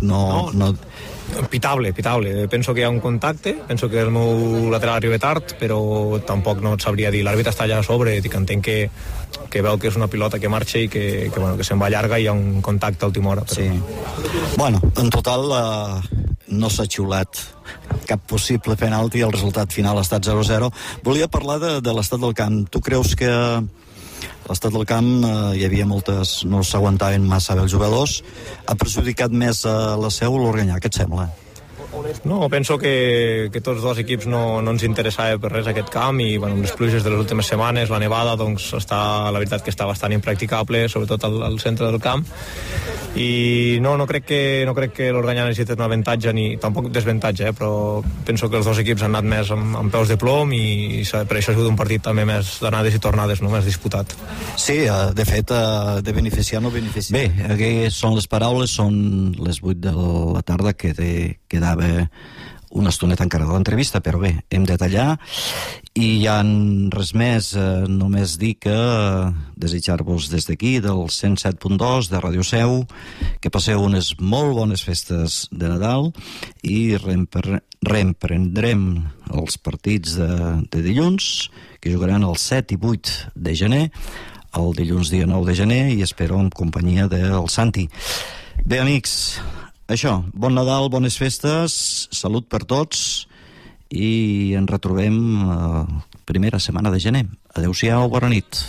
No, no... no... Pitable, pitable. Penso que hi ha un contacte, penso que el meu lateral arriba tard, però tampoc no et sabria dir. L'àrbitre està allà a sobre, que entenc que, que veu que és una pilota que marxa i que, que, bueno, que se'n va llarga i hi ha un contacte a última hora. Però... Sí. Bueno, en total eh, no s'ha xiulat cap possible penalti, el resultat final ha estat 0-0. Volia parlar de, de l'estat del camp. Tu creus que l'estat del camp eh, hi havia moltes... no s'aguantaven massa bé els jugadors. Ha perjudicat més a eh, la seu l'Organyà, què et sembla? No, penso que, que tots dos equips no, no ens interessava per res aquest camp i bueno, amb les pluges de les últimes setmanes, la nevada, doncs està, la veritat que està bastant impracticable, sobretot al, al centre del camp i no, no crec que, no crec que l'Organyà necessiti un avantatge ni tampoc desventatge, eh, però penso que els dos equips han anat més amb, amb peus de plom i, i per això ha sigut un partit també més d'anades i tornades, no més disputat. Sí, eh, de fet, eh, de beneficiar no beneficiar. Bé, aquí són les paraules, són les 8 de la tarda que quedava una estoneta encara de l'entrevista, però bé, hem de tallar i ja res més, eh, només dir que eh, desitjar-vos des d'aquí, del 107.2 de Ràdio Seu, que passeu unes molt bones festes de Nadal i reemprendrem els partits de, de dilluns, que jugaran el 7 i 8 de gener, el dilluns dia 9 de gener, i espero en companyia del Santi. Bé, amics, això, bon Nadal, bones festes, salut per tots i ens retrobem eh, primera setmana de gener. Adéu-siau, bona nit.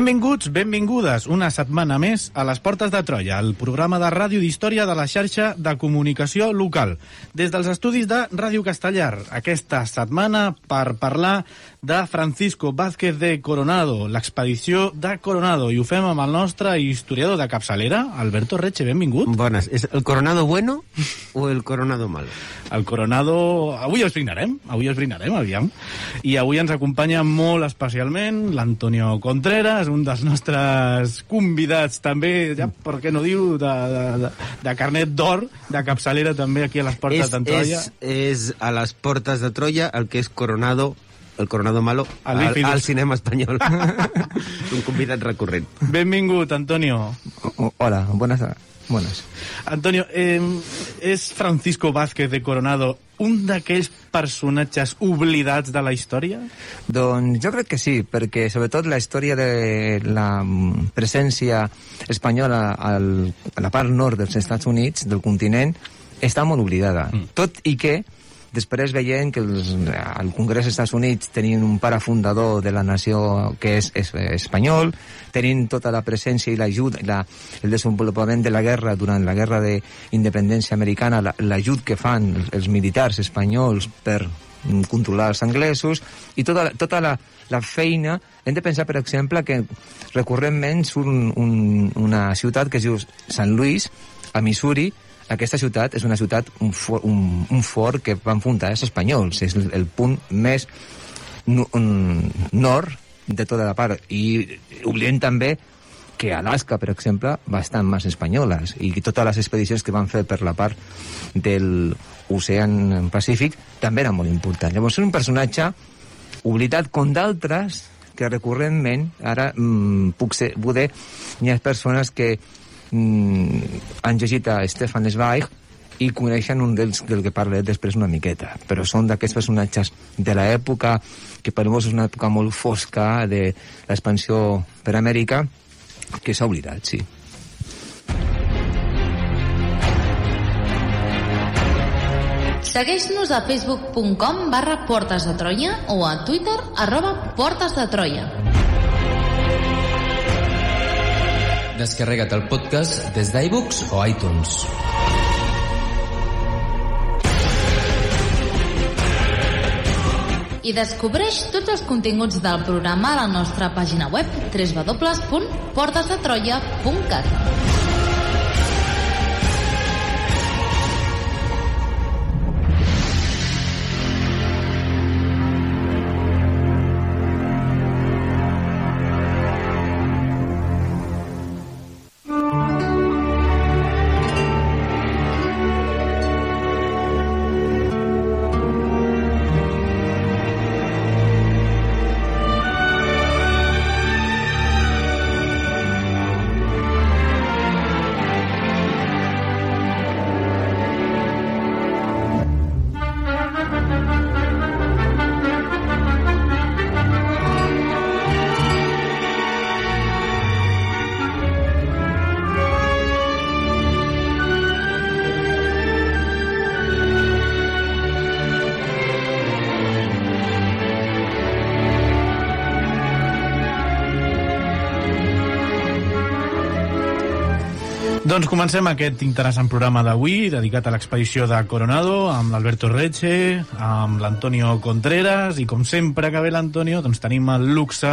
Benvinguts, benvingudes, una setmana més a les Portes de Troia, el programa de ràdio d'història de la xarxa de comunicació local. Des dels estudis de Ràdio Castellar, aquesta setmana per parlar de Francisco Vázquez de Coronado, l'expedició de Coronado, i ho fem amb el nostre historiador de capçalera, Alberto Reche, benvingut. Bones. És el Coronado bueno o el Coronado malo? El Coronado... Avui els brindarem, avui els brindarem, aviam. I avui ens acompanya molt especialment l'Antonio Contreras, un dels nostres convidats també, ja, per què no diu, de, de, de, de carnet d'or, de capçalera també aquí a les portes d'Antroia. És, és a les portes de Troia el que és Coronado el Coronado Malo al, al, al cinema espanyol. un convidat recurrent. Benvingut, Antonio. O, hola, buenas Buenas. Antonio, eh, és Francisco Vázquez de Coronado un d'aquells personatges oblidats de la història? Doncs jo crec que sí, perquè sobretot la història de la presència espanyola al, a la part nord dels Estats Units, del continent, està molt oblidada. Mm. Tot i que Després veiem que els, al Congrés dels Estats Units tenien un pare fundador de la nació que és, és espanyol, tenint tota la presència i l'ajut, la, el desenvolupament de la guerra durant la guerra d'independència americana, l'ajut que fan els, els militars espanyols per controlar els anglesos i tota, tota la, la feina. Hem de pensar, per exemple, que recurrentment surt un, un, una ciutat que es diu Sant Louis, a Missouri, aquesta ciutat és una ciutat, un, for, un, un fort que van fundar els espanyols. És el, el punt més no, nord de tota la part. I oblidem també que Alaska, per exemple, va estar en mans espanyoles i totes les expedicions que van fer per la part del ocean Pacífic també eren molt importants. Llavors, és un personatge oblidat com d'altres que recurrentment, ara mm, puc ser, poder, hi ha persones que mm, han llegit a Stefan Zweig i coneixen un dels del que parlaré després una miqueta. Però són d'aquests personatges de l'època, que per molts és una època molt fosca de l'expansió per Amèrica, que s'ha oblidat, sí. Segueix-nos a facebook.com barra Portes de Troia o a Twitter arroba Portes de Troia. Descarrega't el podcast des d'iBooks o iTunes. I descobreix tots els continguts del programa a la nostra pàgina web www.portesdetroia.cat Doncs comencem aquest interessant programa d'avui dedicat a l'expedició de Coronado amb l'Alberto Reche, amb l'Antonio Contreras i com sempre que ve l'Antonio doncs tenim el luxe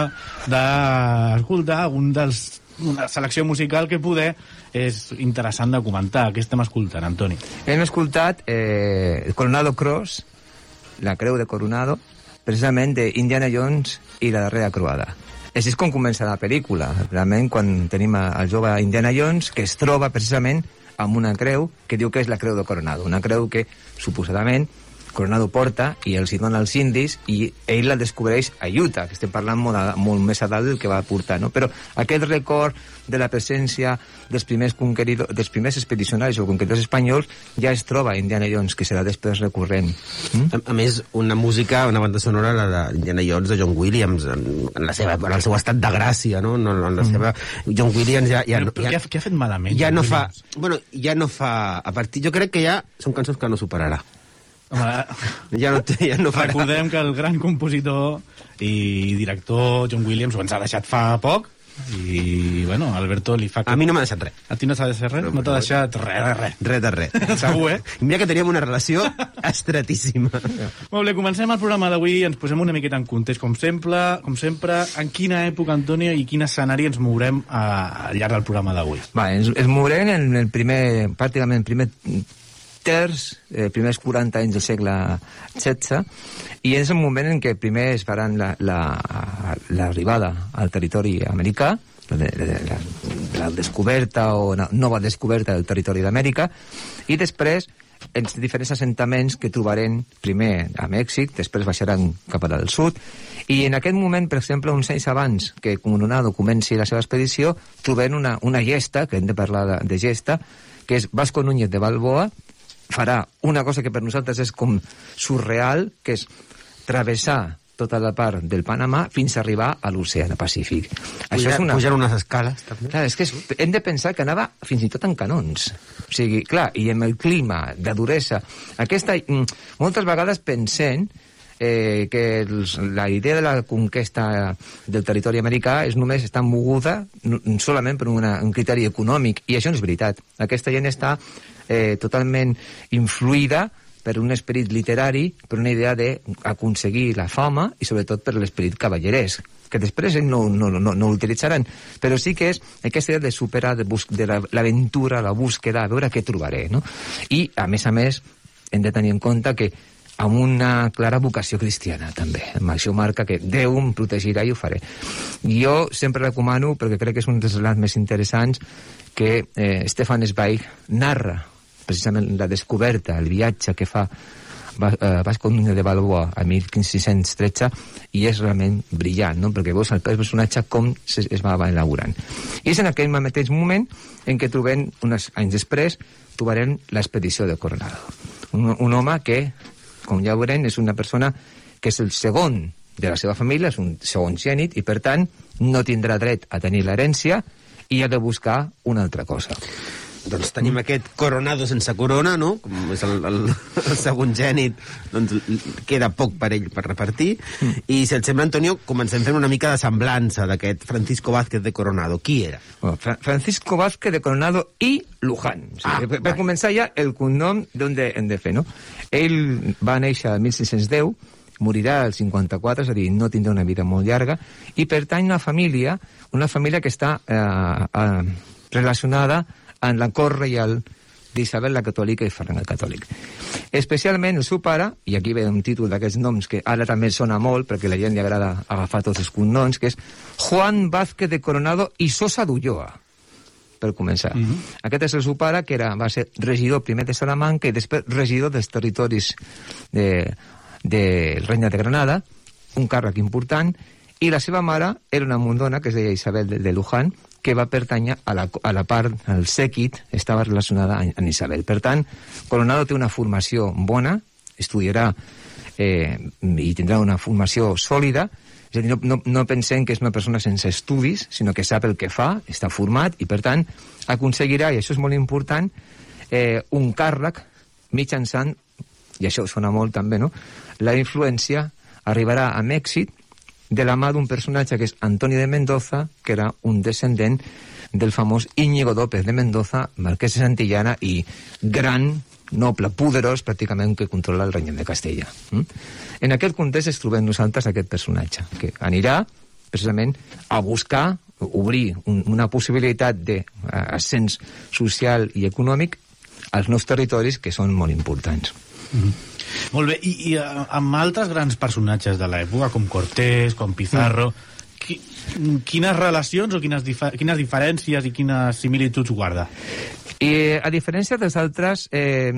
d'escoltar un dels una selecció musical que poder és interessant de comentar. Què estem escoltant, Antoni? Hem escoltat eh, Coronado Cross, la creu de Coronado, precisament d'Indiana Jones i la darrera croada. Així és com comença la pel·lícula, realment, quan tenim el jove Indiana Jones, que es troba precisament amb una creu que diu que és la creu de Coronado, una creu que, suposadament, Coronado porta i els hi dona als indis i ell la descobreix a Utah, que estem parlant molt, molt més a dalt del que va portar, no? Però aquest record de la presència dels primers, dels primers expedicionaris o conqueridors espanyols ja es troba a Indiana Jones, que serà després recurrent. Mm? A, a més, una música, una banda sonora, la d'Indiana Jones, de John Williams, en, en, la seva, en el seu estat de gràcia, no? En, en la mm. seva... John Williams ja... ja, però, ja, què, ha, què ha fet malament? Ja no fa... Bueno, ja no fa... A partir, jo crec que ja són cançons que no superarà. Home, ja no, ja no farà. Recordem que el gran compositor i director John Williams ho ens ha deixat fa poc i, bueno, Alberto li fa... A mi no m'ha deixat res. A ti no t'ha deixat res? No, no t'ha deixat res de res. Res de res. Segur, eh? I mira que teníem una relació estretíssima. Molt bé, comencem el programa d'avui, ens posem una miqueta en context, com sempre, com sempre, en quina època, Antonio, i quin escenari ens mourem a, al llarg del programa d'avui? Va, ens, ens mourem en el primer, pràcticament el primer terç, eh, primers 40 anys del segle XVI, i és el moment en què primer es faran l'arribada la, la, al territori americà, la, la, la descoberta o la nova descoberta del territori d'Amèrica, i després els diferents assentaments que trobarem primer a Mèxic, després baixaran cap a del sud, i en aquest moment, per exemple, uns anys abans que Comunado comenci la seva expedició, trobem una, una gesta, que hem de parlar de, de gesta, que és Vasco Núñez de Balboa, farà una cosa que per nosaltres és com surreal, que és travessar tota la part del Panamà fins a arribar a l'oceà Pacífic. Pujar, Això és una... pujar unes escales, també. Clar, és que és, hem de pensar que anava fins i tot en canons. O sigui, clar, i amb el clima, de duresa... Aquesta, mm, moltes vegades pensem eh, que els, la idea de la conquesta del territori americà és només està moguda solament per una, un criteri econòmic, i això no és veritat. Aquesta gent està eh, totalment influïda per un esperit literari, per una idea d'aconseguir la fama i sobretot per l'esperit cavallerès que després no, no, no, no utilitzaran, però sí que és aquesta idea de superar, de, bus de l'aventura, la, la búsqueda, a veure què trobaré, no? I, a més a més, hem de tenir en compte que amb una clara vocació cristiana, també. Això marca que Déu em protegirà i ho faré. Jo sempre recomano, perquè crec que és un dels relats més interessants, que eh, Stefan Zweig narra precisament la descoberta, el viatge que fa eh, Vasco Núñez de Balboa a 1513 i és realment brillant, no? perquè veus el personatge com es, es va elaborant. I és en aquell mateix moment en què trobem, uns anys després, trobarem l'expedició de Coronado. Un, un home que, com ja veurem, és una persona que és el segon de la seva família, és un segon gènit, i per tant no tindrà dret a tenir l'herència i ha de buscar una altra cosa. Doncs tenim aquest coronado sense corona, no? Com és el, el, el segon gènit, doncs queda poc per ell per repartir. Mm. I si et sembla, Antonio, comencem fent una mica de semblança d'aquest Francisco Vázquez de Coronado. Qui era? Bueno, Fra Francisco Vázquez de Coronado i Luján. O sigui, ah, per, per començar ja, el cognom d'on hem de fer, no? Ell va néixer el 1610, morirà al 54, és a dir, no tindrà una vida molt llarga, i pertany a una família, una família que està eh, eh, relacionada en la cort reial d'Isabel la Catòlica i Ferran el Catòlic. Especialment el seu pare, i aquí ve un títol d'aquests noms que ara també sona molt, perquè la gent li agrada agafar tots els cognoms, que és Juan Vázquez de Coronado i Sosa d'Ulloa, per començar. Mm -hmm. Aquest és el seu pare, que era, va ser regidor primer de Salamanca i després regidor dels territoris del de, de Regne de Granada, un càrrec important, i la seva mare era una mundona que es deia Isabel de, de Luján, que va pertànyer a la, a la part, al sèquit, estava relacionada amb Isabel. Per tant, Coronado té una formació bona, estudiarà eh, i tindrà una formació sòlida, és a dir, no, no, no pensem que és una persona sense estudis, sinó que sap el que fa, està format, i per tant aconseguirà, i això és molt important, eh, un càrrec mitjançant, i això sona molt també, no?, la influència arribarà amb èxit de la mà d'un personatge que és Antoni de Mendoza, que era un descendent del famós Íñigo López de Mendoza, marquès de Santillana i gran, noble, poderós, pràcticament, que controla el regne de Castella. Mm? En aquest context es trobem nosaltres aquest personatge, que anirà precisament a buscar, obrir un, una possibilitat d'ascens social i econòmic als nous territoris que són molt importants. Mm -hmm. Molt bé, i, i eh, amb altres grans personatges de l'època, com Cortés, com Pizarro, mm. qui, quines relacions o quines, difer quines diferències i quines similituds guarda? I, a diferència dels altres, eh,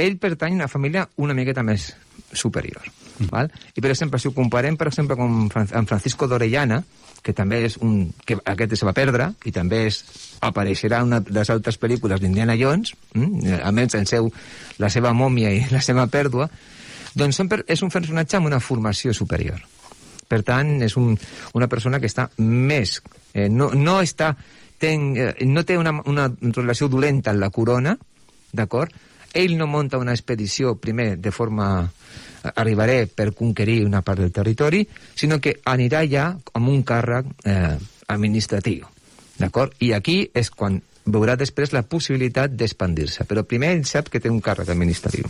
ell pertany a una família una miqueta més superior. Mm. Val? I, per exemple, si ho comparem, per exemple, amb, amb Francisco d'Orellana, que també és un... que aquest se va perdre, i també és, apareixerà una de les altres pel·lícules d'Indiana Jones, mm? a més en seu la seva mòmia i la seva pèrdua, doncs sempre és un personatge amb una formació superior. Per tant, és un, una persona que està més... Eh, no, no està... Ten, eh, no té una, una relació dolenta amb la corona, d'acord? Ell no monta una expedició, primer, de forma arribaré per conquerir una part del territori, sinó que anirà ja amb un càrrec eh, administratiu. D'acord? I aquí és quan veurà després la possibilitat d'expandir-se. Però primer ell sap que té un càrrec administratiu.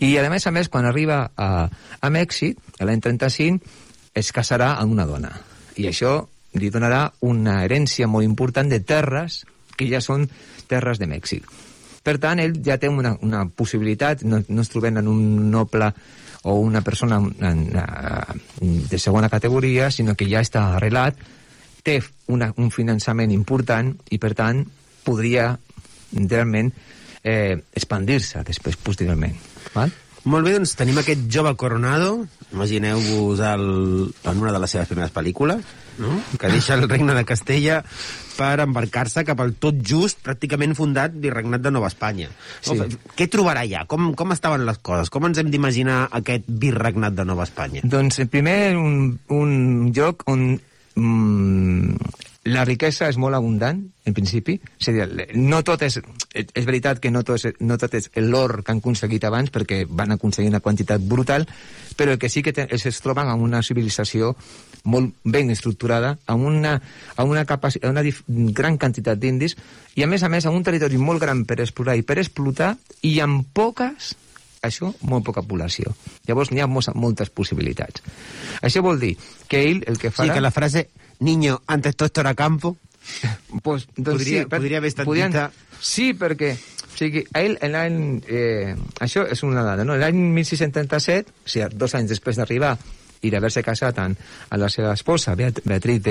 I a més a més, quan arriba a, a Mèxic, l'any 35, es casarà amb una dona. I això li donarà una herència molt important de terres que ja són terres de Mèxic. Per tant, ell ja té una, una possibilitat, no, no es trobem en un noble o una persona en, en, de segona categoria, sinó que ja està arrelat, té una, un finançament important i, per tant, podria realment eh, expandir-se després, posteriorment. Val? Molt bé, doncs tenim aquest jove Coronado, imagineu-vos en una de les seves primeres pel·lícules, no? que deixa el regne de Castella per embarcar-se cap al tot just, pràcticament fundat Virregnat de Nova Espanya. Sí. Què trobarà allà? Com, com estaven les coses? Com ens hem d'imaginar aquest Virregnat de Nova Espanya? Doncs, primer, un, un lloc on mm, la riquesa és molt abundant, en principi. És a dir, no tot és... És veritat que no tot és, no tot és l'or que han aconseguit abans, perquè van aconseguir una quantitat brutal, però el que sí que es, es troben amb una civilització molt ben estructurada, amb una, amb una, capacitat, una gran quantitat d'indis, i a més a més amb un territori molt gran per explorar i per explotar, i amb poques això, molt poca població. Llavors n'hi ha moltes possibilitats. Això vol dir que ell el que farà... Sí, que la frase niño, antes todo esto era campo. pues, doncs podria, sí, podria haver estat podien, dita... Sí, perquè o sigui, ell, l'any... Eh, això és una dada, no? L'any 1637, o sigui, dos anys després d'arribar i d'haver-se casat amb, amb la seva esposa, Beatriz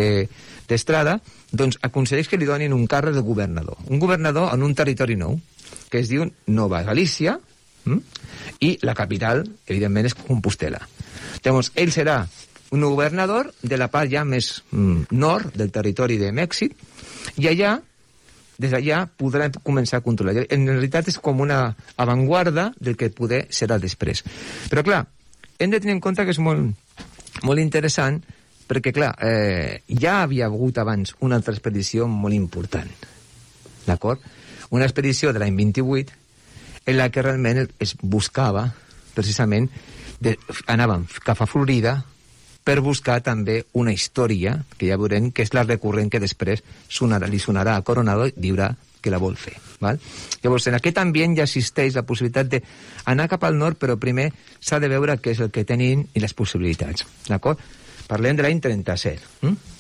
d'Estrada, de, doncs aconsegueix que li donin un càrrec de governador. Un governador en un territori nou, que es diu Nova Galícia, hm? i la capital, evidentment, és Compostela. Llavors, ell serà un governador de la part ja més mm, nord del territori de Mèxic, i allà, des d'allà, podrà començar a controlar. En realitat és com una avantguarda del que poder serà després. Però, clar, hem de tenir en compte que és molt, molt interessant perquè, clar, eh, ja havia hagut abans una altra expedició molt important. d'acord? Una expedició de l'any 28 en la que realment es buscava, precisament, de, anàvem cap a Florida per buscar també una història, que ja veurem que és la recurrent que després sonarà, li sonarà a Coronado i dirà que la vol fer. Val? Llavors, en aquest ambient ja existeix la possibilitat d'anar cap al nord, però primer s'ha de veure què és el que tenim i les possibilitats. D'acord? Parlem de l'any 37. Mm?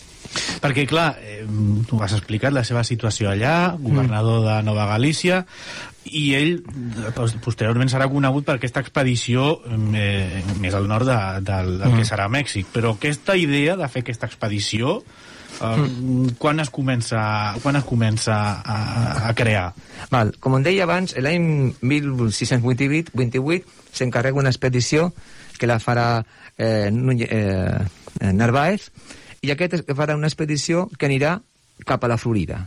Perquè, clar, eh, tu has explicat la seva situació allà, governador de Nova Galícia, i ell posteriorment serà conegut per aquesta expedició eh, més al nord de, de, del que serà Mèxic. Però aquesta idea de fer aquesta expedició Quan es comença, quan es comença a, a crear? Val. Com em deia abans, l'any 1628 28, s'encarrega una expedició que la farà eh, eh, Narváez i aquest farà una expedició que anirà cap a la Florida.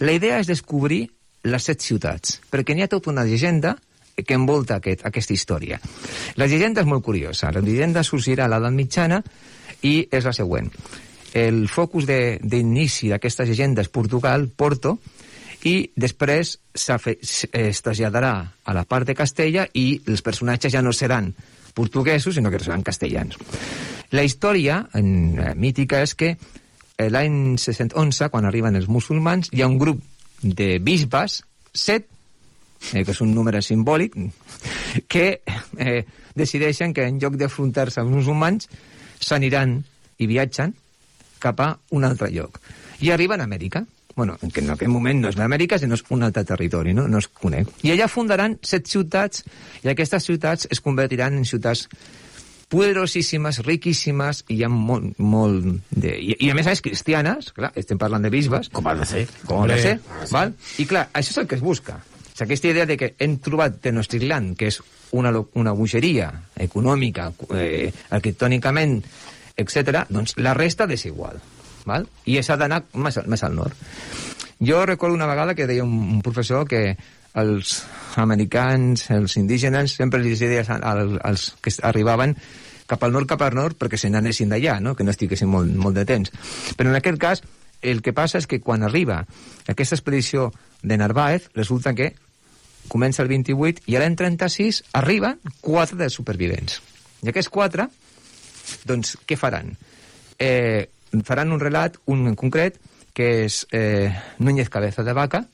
La idea és descobrir les set ciutats, perquè n'hi ha tota una llegenda que envolta aquest, aquesta història. La llegenda és molt curiosa. La llegenda sorgirà a l'edat mitjana i és la següent. El focus d'inici d'aquesta llegenda és Portugal, Porto, i després es traslladarà a la part de Castella i els personatges ja no seran portuguesos, sinó que seran castellans. La història en, eh, mítica és que eh, l'any 611, quan arriben els musulmans, hi ha un grup de bisbes, set, eh, que és un número simbòlic, que eh, decideixen que en lloc d'afrontar-se als musulmans s'aniran i viatgen cap a un altre lloc. I arriben a Amèrica. Bueno, que en aquell moment no és l'Amèrica, sinó és un altre territori, no? no es conec. I allà fundaran set ciutats, i aquestes ciutats es convertiran en ciutats poderosíssimes, riquíssimes, i hi ha molt, molt de... I, I a més a més cristianes, clar, estem parlant de bisbes. Com ha de ser. Com ha de ser, val? I clar, això és el que es busca. O sigui, aquesta idea de que hem trobat Tenochtitlan, que és una, una bogeria econòmica, eh, arquitectònicament, etc., doncs la resta és igual. Val? I s'ha d'anar més, més al nord. Jo recordo una vegada que deia un, un professor que els americans, els indígenes, sempre els deia als, als que arribaven cap al nord, cap al nord, perquè se n'anessin d'allà, no? que no estiguessin molt, molt de temps. Però en aquest cas, el que passa és que quan arriba aquesta expedició de Narváez, resulta que comença el 28 i a l'any 36 arriben quatre dels supervivents. I aquests quatre, doncs, què faran? Eh, faran un relat, un en concret, que és eh, Núñez Cabeza de Vaca,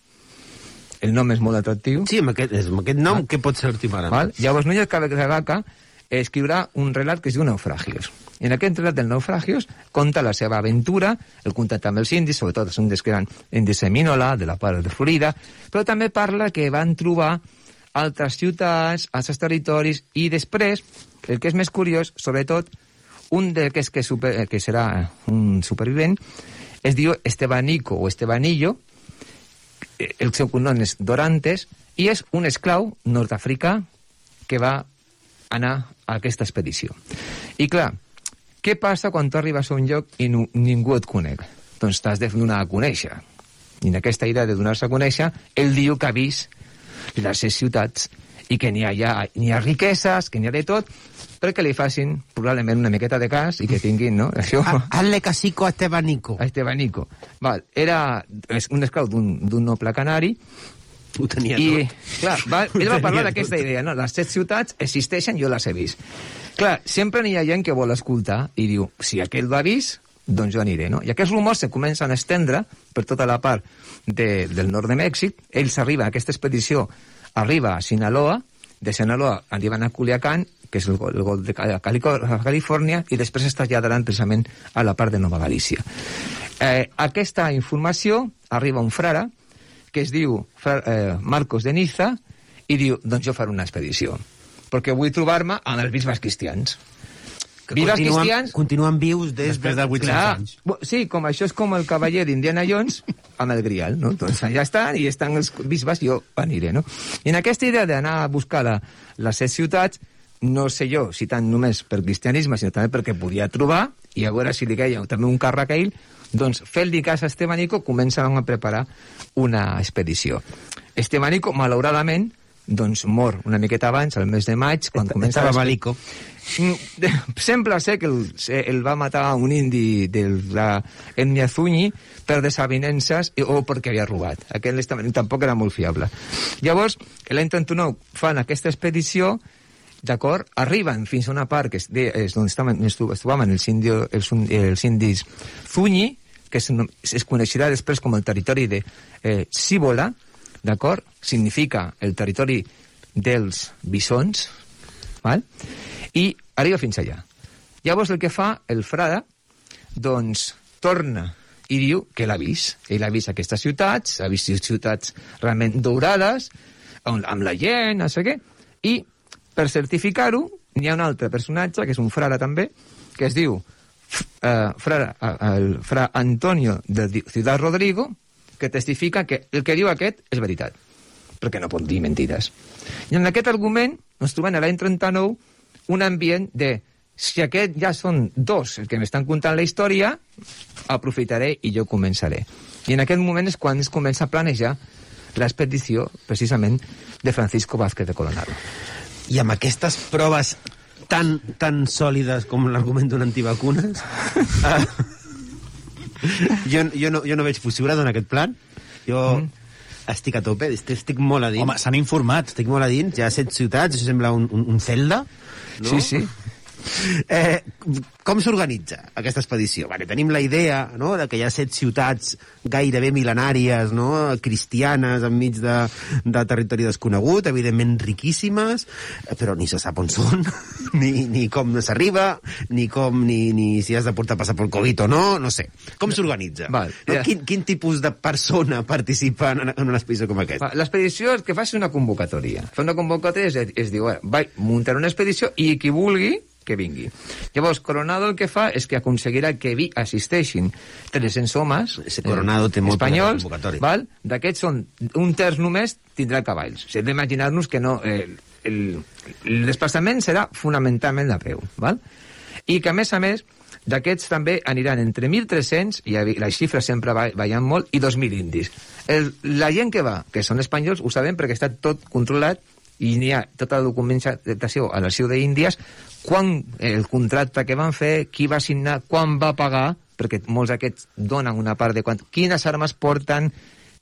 el nom és molt atractiu. Sí, amb aquest, amb aquest nom, ah. què pot ser Timarant? Val? Llavors, Núñez Cabeza de Vaca escriurà un relat que es diu Naufragios. En aquest relat del Naufragios conta la seva aventura, el contacte amb els indis, sobretot els indis que eren indis semínola, de la part de Florida, però també parla que van trobar altres ciutats, altres territoris, i després, el que és més curiós, sobretot, un d'aquests que, super, que serà un supervivent es diu Estebanico o Estebanillo, el seu cognom és Dorantes, i és un esclau nord-africà que va anar a aquesta expedició. I clar, què passa quan tu arribes a un lloc i no, ningú et conec? Doncs t'has de donar a conèixer. I en aquesta idea de donar-se a conèixer, ell diu que ha vist les ciutats i que n'hi ha, hi ha riqueses, que n'hi ha de tot, perquè li facin probablement una miqueta de cas i que tinguin, no? Això... Hazle casico a Estebanico. A Estebanico. Val, era un esclau d'un noble canari ho tenia I, tot. clar, va, ell va parlar d'aquesta idea, no? Les set ciutats existeixen, jo les he vist. Clar, sempre n'hi ha gent que vol escoltar i diu, si aquell l'ha vist, doncs jo aniré, no? I aquests rumors se comencen a estendre per tota la part de, del nord de Mèxic. Ells arriben, aquesta expedició arriba a Sinaloa, de Sinaloa arriben a Culiacán, que és el, el gol de Califòrnia, i després es traslladaran precisament a la part de Nova Galícia. Eh, aquesta informació arriba un frare, que es diu eh, Marcos de Niza, i diu, doncs jo faré una expedició, perquè vull trobar-me amb els bisbes cristians. Que Vives continuen, cristians... Continuen vius des després de 800 clar, anys. Sí, com això és com el cavaller d'Indiana Jones amb el grial, no? Doncs allà estan i estan els bisbes, jo aniré, no? I en aquesta idea d'anar a buscar la, les set ciutats, no sé jo si tant només per cristianisme, sinó també perquè podia trobar, i a veure si li queia també un càrrec a ell, doncs, fent-li cas a Estebanico, començaven a preparar una expedició. Estebanico, malauradament, doncs mor una miqueta abans, al mes de maig, quan comença... Estava malico. Mm, Sembla ser que el, el va matar un indi de la Zunyi per desavinences o perquè havia robat. Aquell tampoc era molt fiable. Llavors, l'any 39 fan aquesta expedició d'acord? Arriben fins a una part que és, de, és on estaven, estaven els, indio, els, els indis Zunyi, que es, es coneixerà després com el territori de eh, Síbola, d'acord? Significa el territori dels bisons, val? i arriba fins allà. Llavors el que fa el frare, doncs torna i diu que l'ha vist. Ell ha vist aquestes ciutats, ha vist ciutats realment daurades, amb, amb la gent, no sé què, i per certificar-ho n'hi ha un altre personatge, que és un frare també, que es diu eh, frare, eh, el fra Antonio de Ciudad Rodrigo, que testifica que el que diu aquest és veritat, perquè no pot dir mentides. I en aquest argument ens trobem a l'any 39 un ambient de si aquest ja són dos els que m'estan contant la història, aprofitaré i jo començaré. I en aquest moment és quan es comença a planejar l'expedició, precisament, de Francisco Vázquez de Coronado. I amb aquestes proves tan, tan sòlides com l'argument d'un antivacunes, uh, jo, jo, no, jo no veig possible en aquest plan. Jo mm. estic a tope, estic, estic molt a dins. Home, s'han informat. Estic molt a dins, ha set ciutats, això sembla un, un, un Zelda. No? Sí, sí. Eh, com s'organitza aquesta expedició? Vale, tenim la idea no, de que hi ha set ciutats gairebé mil·lenàries, no, cristianes, enmig de, de territori desconegut, evidentment riquíssimes, però ni se sap on són, ni, ni com s'arriba, ni com ni, ni si has de portar passaport Covid o no, no sé. Com s'organitza? No? ja. quin, quin tipus de persona participa en, en una expedició com aquesta? L'expedició el que fa és una convocatòria. Fa una convocatòria és, és dir, bueno, vaig muntar una expedició i qui vulgui que vingui. Llavors, Coronado el que fa és que aconseguirà que vi assisteixin 300 homes Ese Coronado té espanyols, d'aquests són un terç només tindrà cavalls. O sigui, hem d'imaginar-nos que no, eh, el, el desplaçament serà fonamentalment a peu. Val? I que, a més a més, d'aquests també aniran entre 1.300, i les xifres sempre vaien molt, i 2.000 indis. El, la gent que va, que són espanyols, ho sabem perquè està tot controlat i n'hi ha tota la documentació a l'arxiu d'Índies, quan el contracte que van fer, qui va signar, quan va pagar, perquè molts d'aquests donen una part de quant, quines armes porten,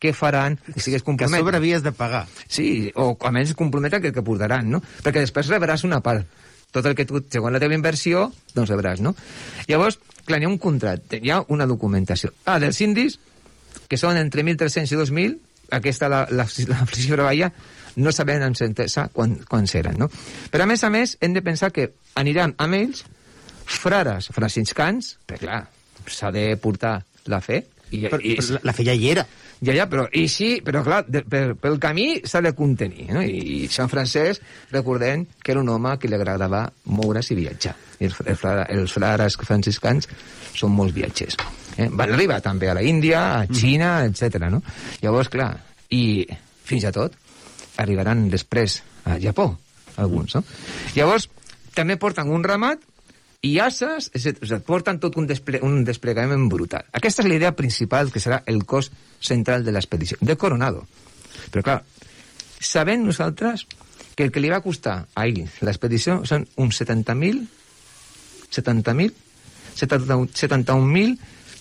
què faran, i si es Que comprometen. sobre havies de pagar. Sí, o almenys es comprometen que el que portaran, no? Perquè després rebràs una part. Tot el que tu, segons la teva inversió, doncs rebràs, no? Llavors, clar, hi ha un contracte, hi ha una documentació. Ah, dels indis, que són entre 1.300 i 2.000, aquesta la, la, la xifra baixa, no sabem amb certesa quan, quan seran, no? Però, a més a més, hem de pensar que aniran amb ells frares franciscans, perquè, clar, s'ha de portar la fe, i, Però, i, però la, la feia hi era. ja, ja, però i sí, però clar, de, per, pel camí s'ha de contenir, no? I, I Sant Francesc, recordem que era un home que li agradava moure's i viatjar. I els, fra- els frares franciscans són molts viatgers. Eh? Van arribar també a la Índia, a Xina, etc. no? Llavors, clar, i fins a tot arribaran després a Japó, alguns, no? Llavors, també porten un ramat i asses, és a dir, porten tot un, desple un desplegament brutal. Aquesta és la idea principal que serà el cos central de l'expedició, de Coronado. Però clar, sabem nosaltres que el que li va costar a ell l'expedició són uns 70.000 70.000 71 71.000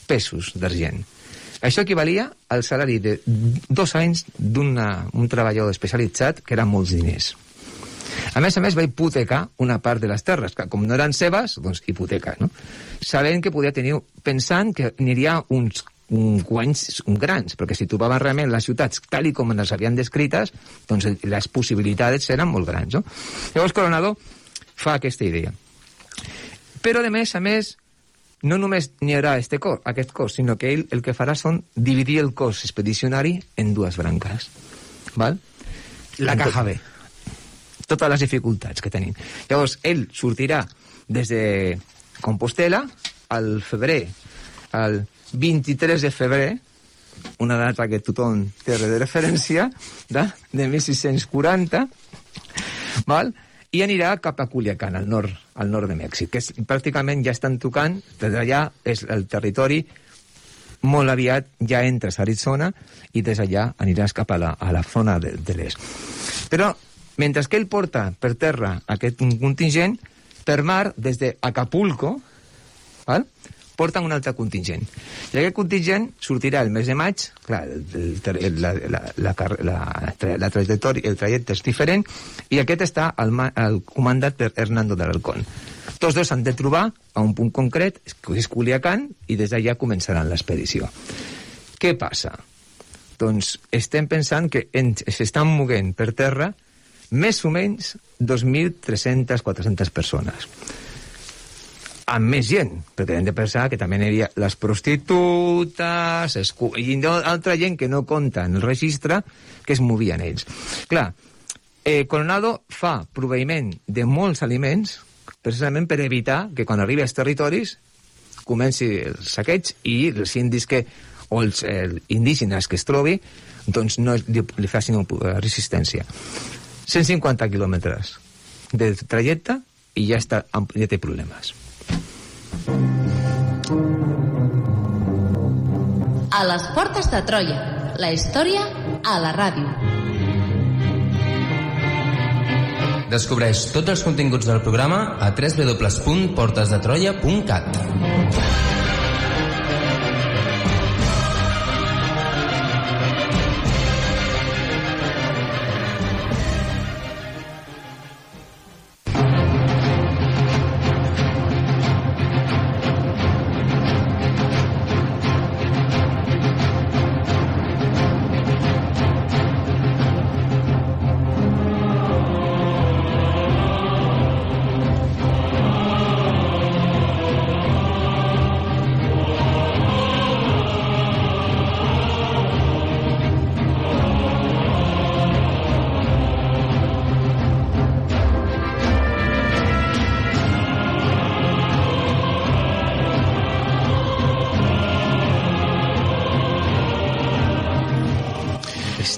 pesos d'argent. Això equivalia al salari de dos anys d'un treballador especialitzat, que eren molts diners. A més a més, va hipotecar una part de les terres, que com no eren seves, doncs hipoteca, no? Sabent que podia tenir... Pensant que aniria uns un guanys grans, perquè si trobaven realment les ciutats tal i com les havien descrites, doncs les possibilitats eren molt grans, no? Llavors Coronado fa aquesta idea. Però, a més a més, no només n'hi haurà este cos, aquest cos, sinó que ell el que farà són dividir el cos expedicionari en dues branques. Val? La caja B. totes les dificultats que tenim. Llavors, ell sortirà des de Compostela al febrer, al 23 de febrer, una data que tothom té de referència, de, de 1640, val? I anirà cap a Culiacán, al nord, al nord de Mèxic, que és, pràcticament ja estan tocant, des d'allà és el territori molt aviat ja entres a Arizona i des d'allà aniràs cap a la, a la zona de, de l'est. Però Mentre que ell porta per terra aquest contingent, per mar, des d'Acapulco, val? Porten un altre contingent. I aquest contingent sortirà el mes de maig, clar, el, el, la, la, la, la, la trajectòria, el trajecte és diferent, i aquest està al, al comandat per Hernando de l'Alcón. Tots dos s'han de trobar a un punt concret, que és Culiacán, i des d'allà començaran l'expedició. Què passa? Doncs estem pensant que s'estan moguent per terra més o menys 2.300-400 persones amb més gent, perquè hem de pensar que també hi havia les prostitutes escu... i altra gent que no compta en el registre que es movien ells. Clar, eh, Coronado fa proveïment de molts aliments precisament per evitar que quan arribi als territoris comenci el saqueig i els indis que o els eh, indígenes que es trobi doncs no li, li facin resistència. 150 quilòmetres de trajecte i ja, està, ja té problemes. A les portes de Troia, la història a la ràdio. Descobreix tots els continguts del programa a www.portesdetroia.cat.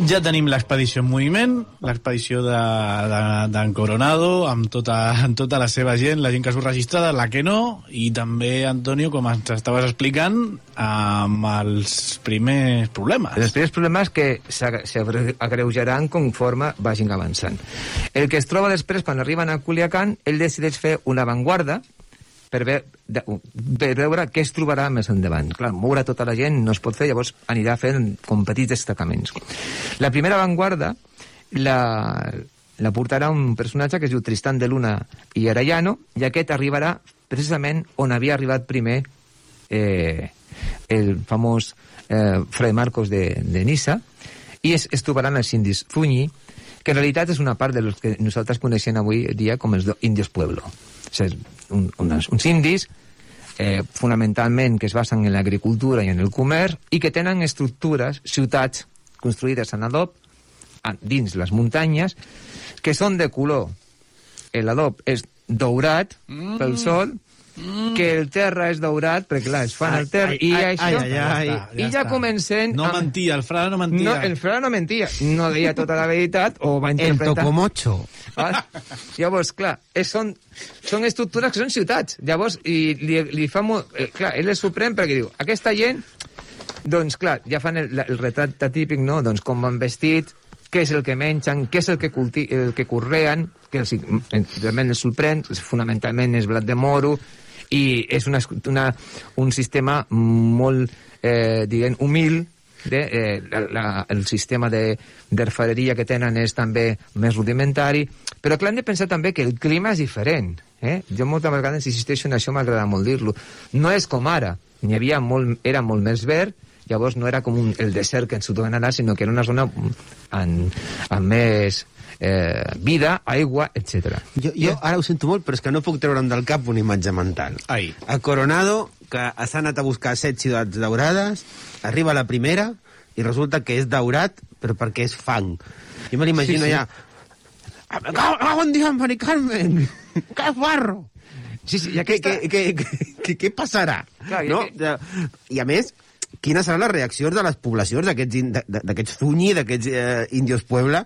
Ja tenim l'expedició en moviment, l'expedició d'en de, de, Coronado, amb tota, amb tota la seva gent, la gent que surt registrada, la que no, i també, Antonio, com ens estaves explicant, amb els primers problemes. Els primers problemes que s'agreujaran conforme vagin avançant. El que es troba després, quan arriben a Culiacán, ell decideix fer una avantguarda, per, ve, de, per veure què es trobarà més endavant. Clar, moure tota la gent no es pot fer, llavors anirà fent com petits destacaments. La primera avantguarda la, la portarà un personatge que es diu Tristan de Luna i Arellano, i aquest arribarà precisament on havia arribat primer eh, el famós eh, Fray Marcos de, de Nissa, i es, es trobaran els indis Funyi, que en realitat és una part de los que nosaltres coneixem avui dia com els indios pueblo. Sigui, un, unes, uns indis eh, fonamentalment que es basen en l'agricultura i en el comerç i que tenen estructures, ciutats construïdes en adob dins les muntanyes que són de color l'adob és daurat mm. pel sol mm. que el terra és daurat, perquè clar, es fan ai, el terra, ai, i ai, això... Ai, ai, ai, ja I ja, ja comencen... No amb... mentia, el frare no mentia. No, el frare no mentia, no deia tota la veritat, o va interpretar... El tocomocho. Ah, llavors, clar, és, són, són estructures que són ciutats. Llavors, i li, li fa molt... Eh, clar, ell és suprem perquè diu, aquesta gent, doncs clar, ja fan el, el retrat típic, no? Doncs com van vestit, què és el que mengen, què és el que, culti el que correen, que els, realment els sorprèn, fonamentalment és blat de moro, i és una, una, un sistema molt, eh, diguem, humil, de, eh, la, la, el sistema d'arfareria que tenen és també més rudimentari, però clar, hem de pensar també que el clima és diferent. Eh? Jo moltes vegades insisteixo en això, m'agrada molt dir-lo. No és com ara, n'hi havia molt, era molt més verd, llavors no era com un, el desert que ens ho donen ara, sinó que era una zona amb, amb més eh, vida, aigua, etc. Jo, jo ara ho sento molt, però és que no puc treure'm del cap una imatge mental. Ai. A Coronado, que s'ha anat a buscar set ciutats daurades, arriba la primera i resulta que és daurat, però perquè és fang. Jo me l'imagino sí, sí. ja... Bon dia, Mari Carmen! Que farro! Sí, sí, i aquesta... què, què, què, passarà? Clar, no? Que... I a més, quines seran les reaccions de les poblacions d'aquests funyi, d'aquests eh, indios Puebla,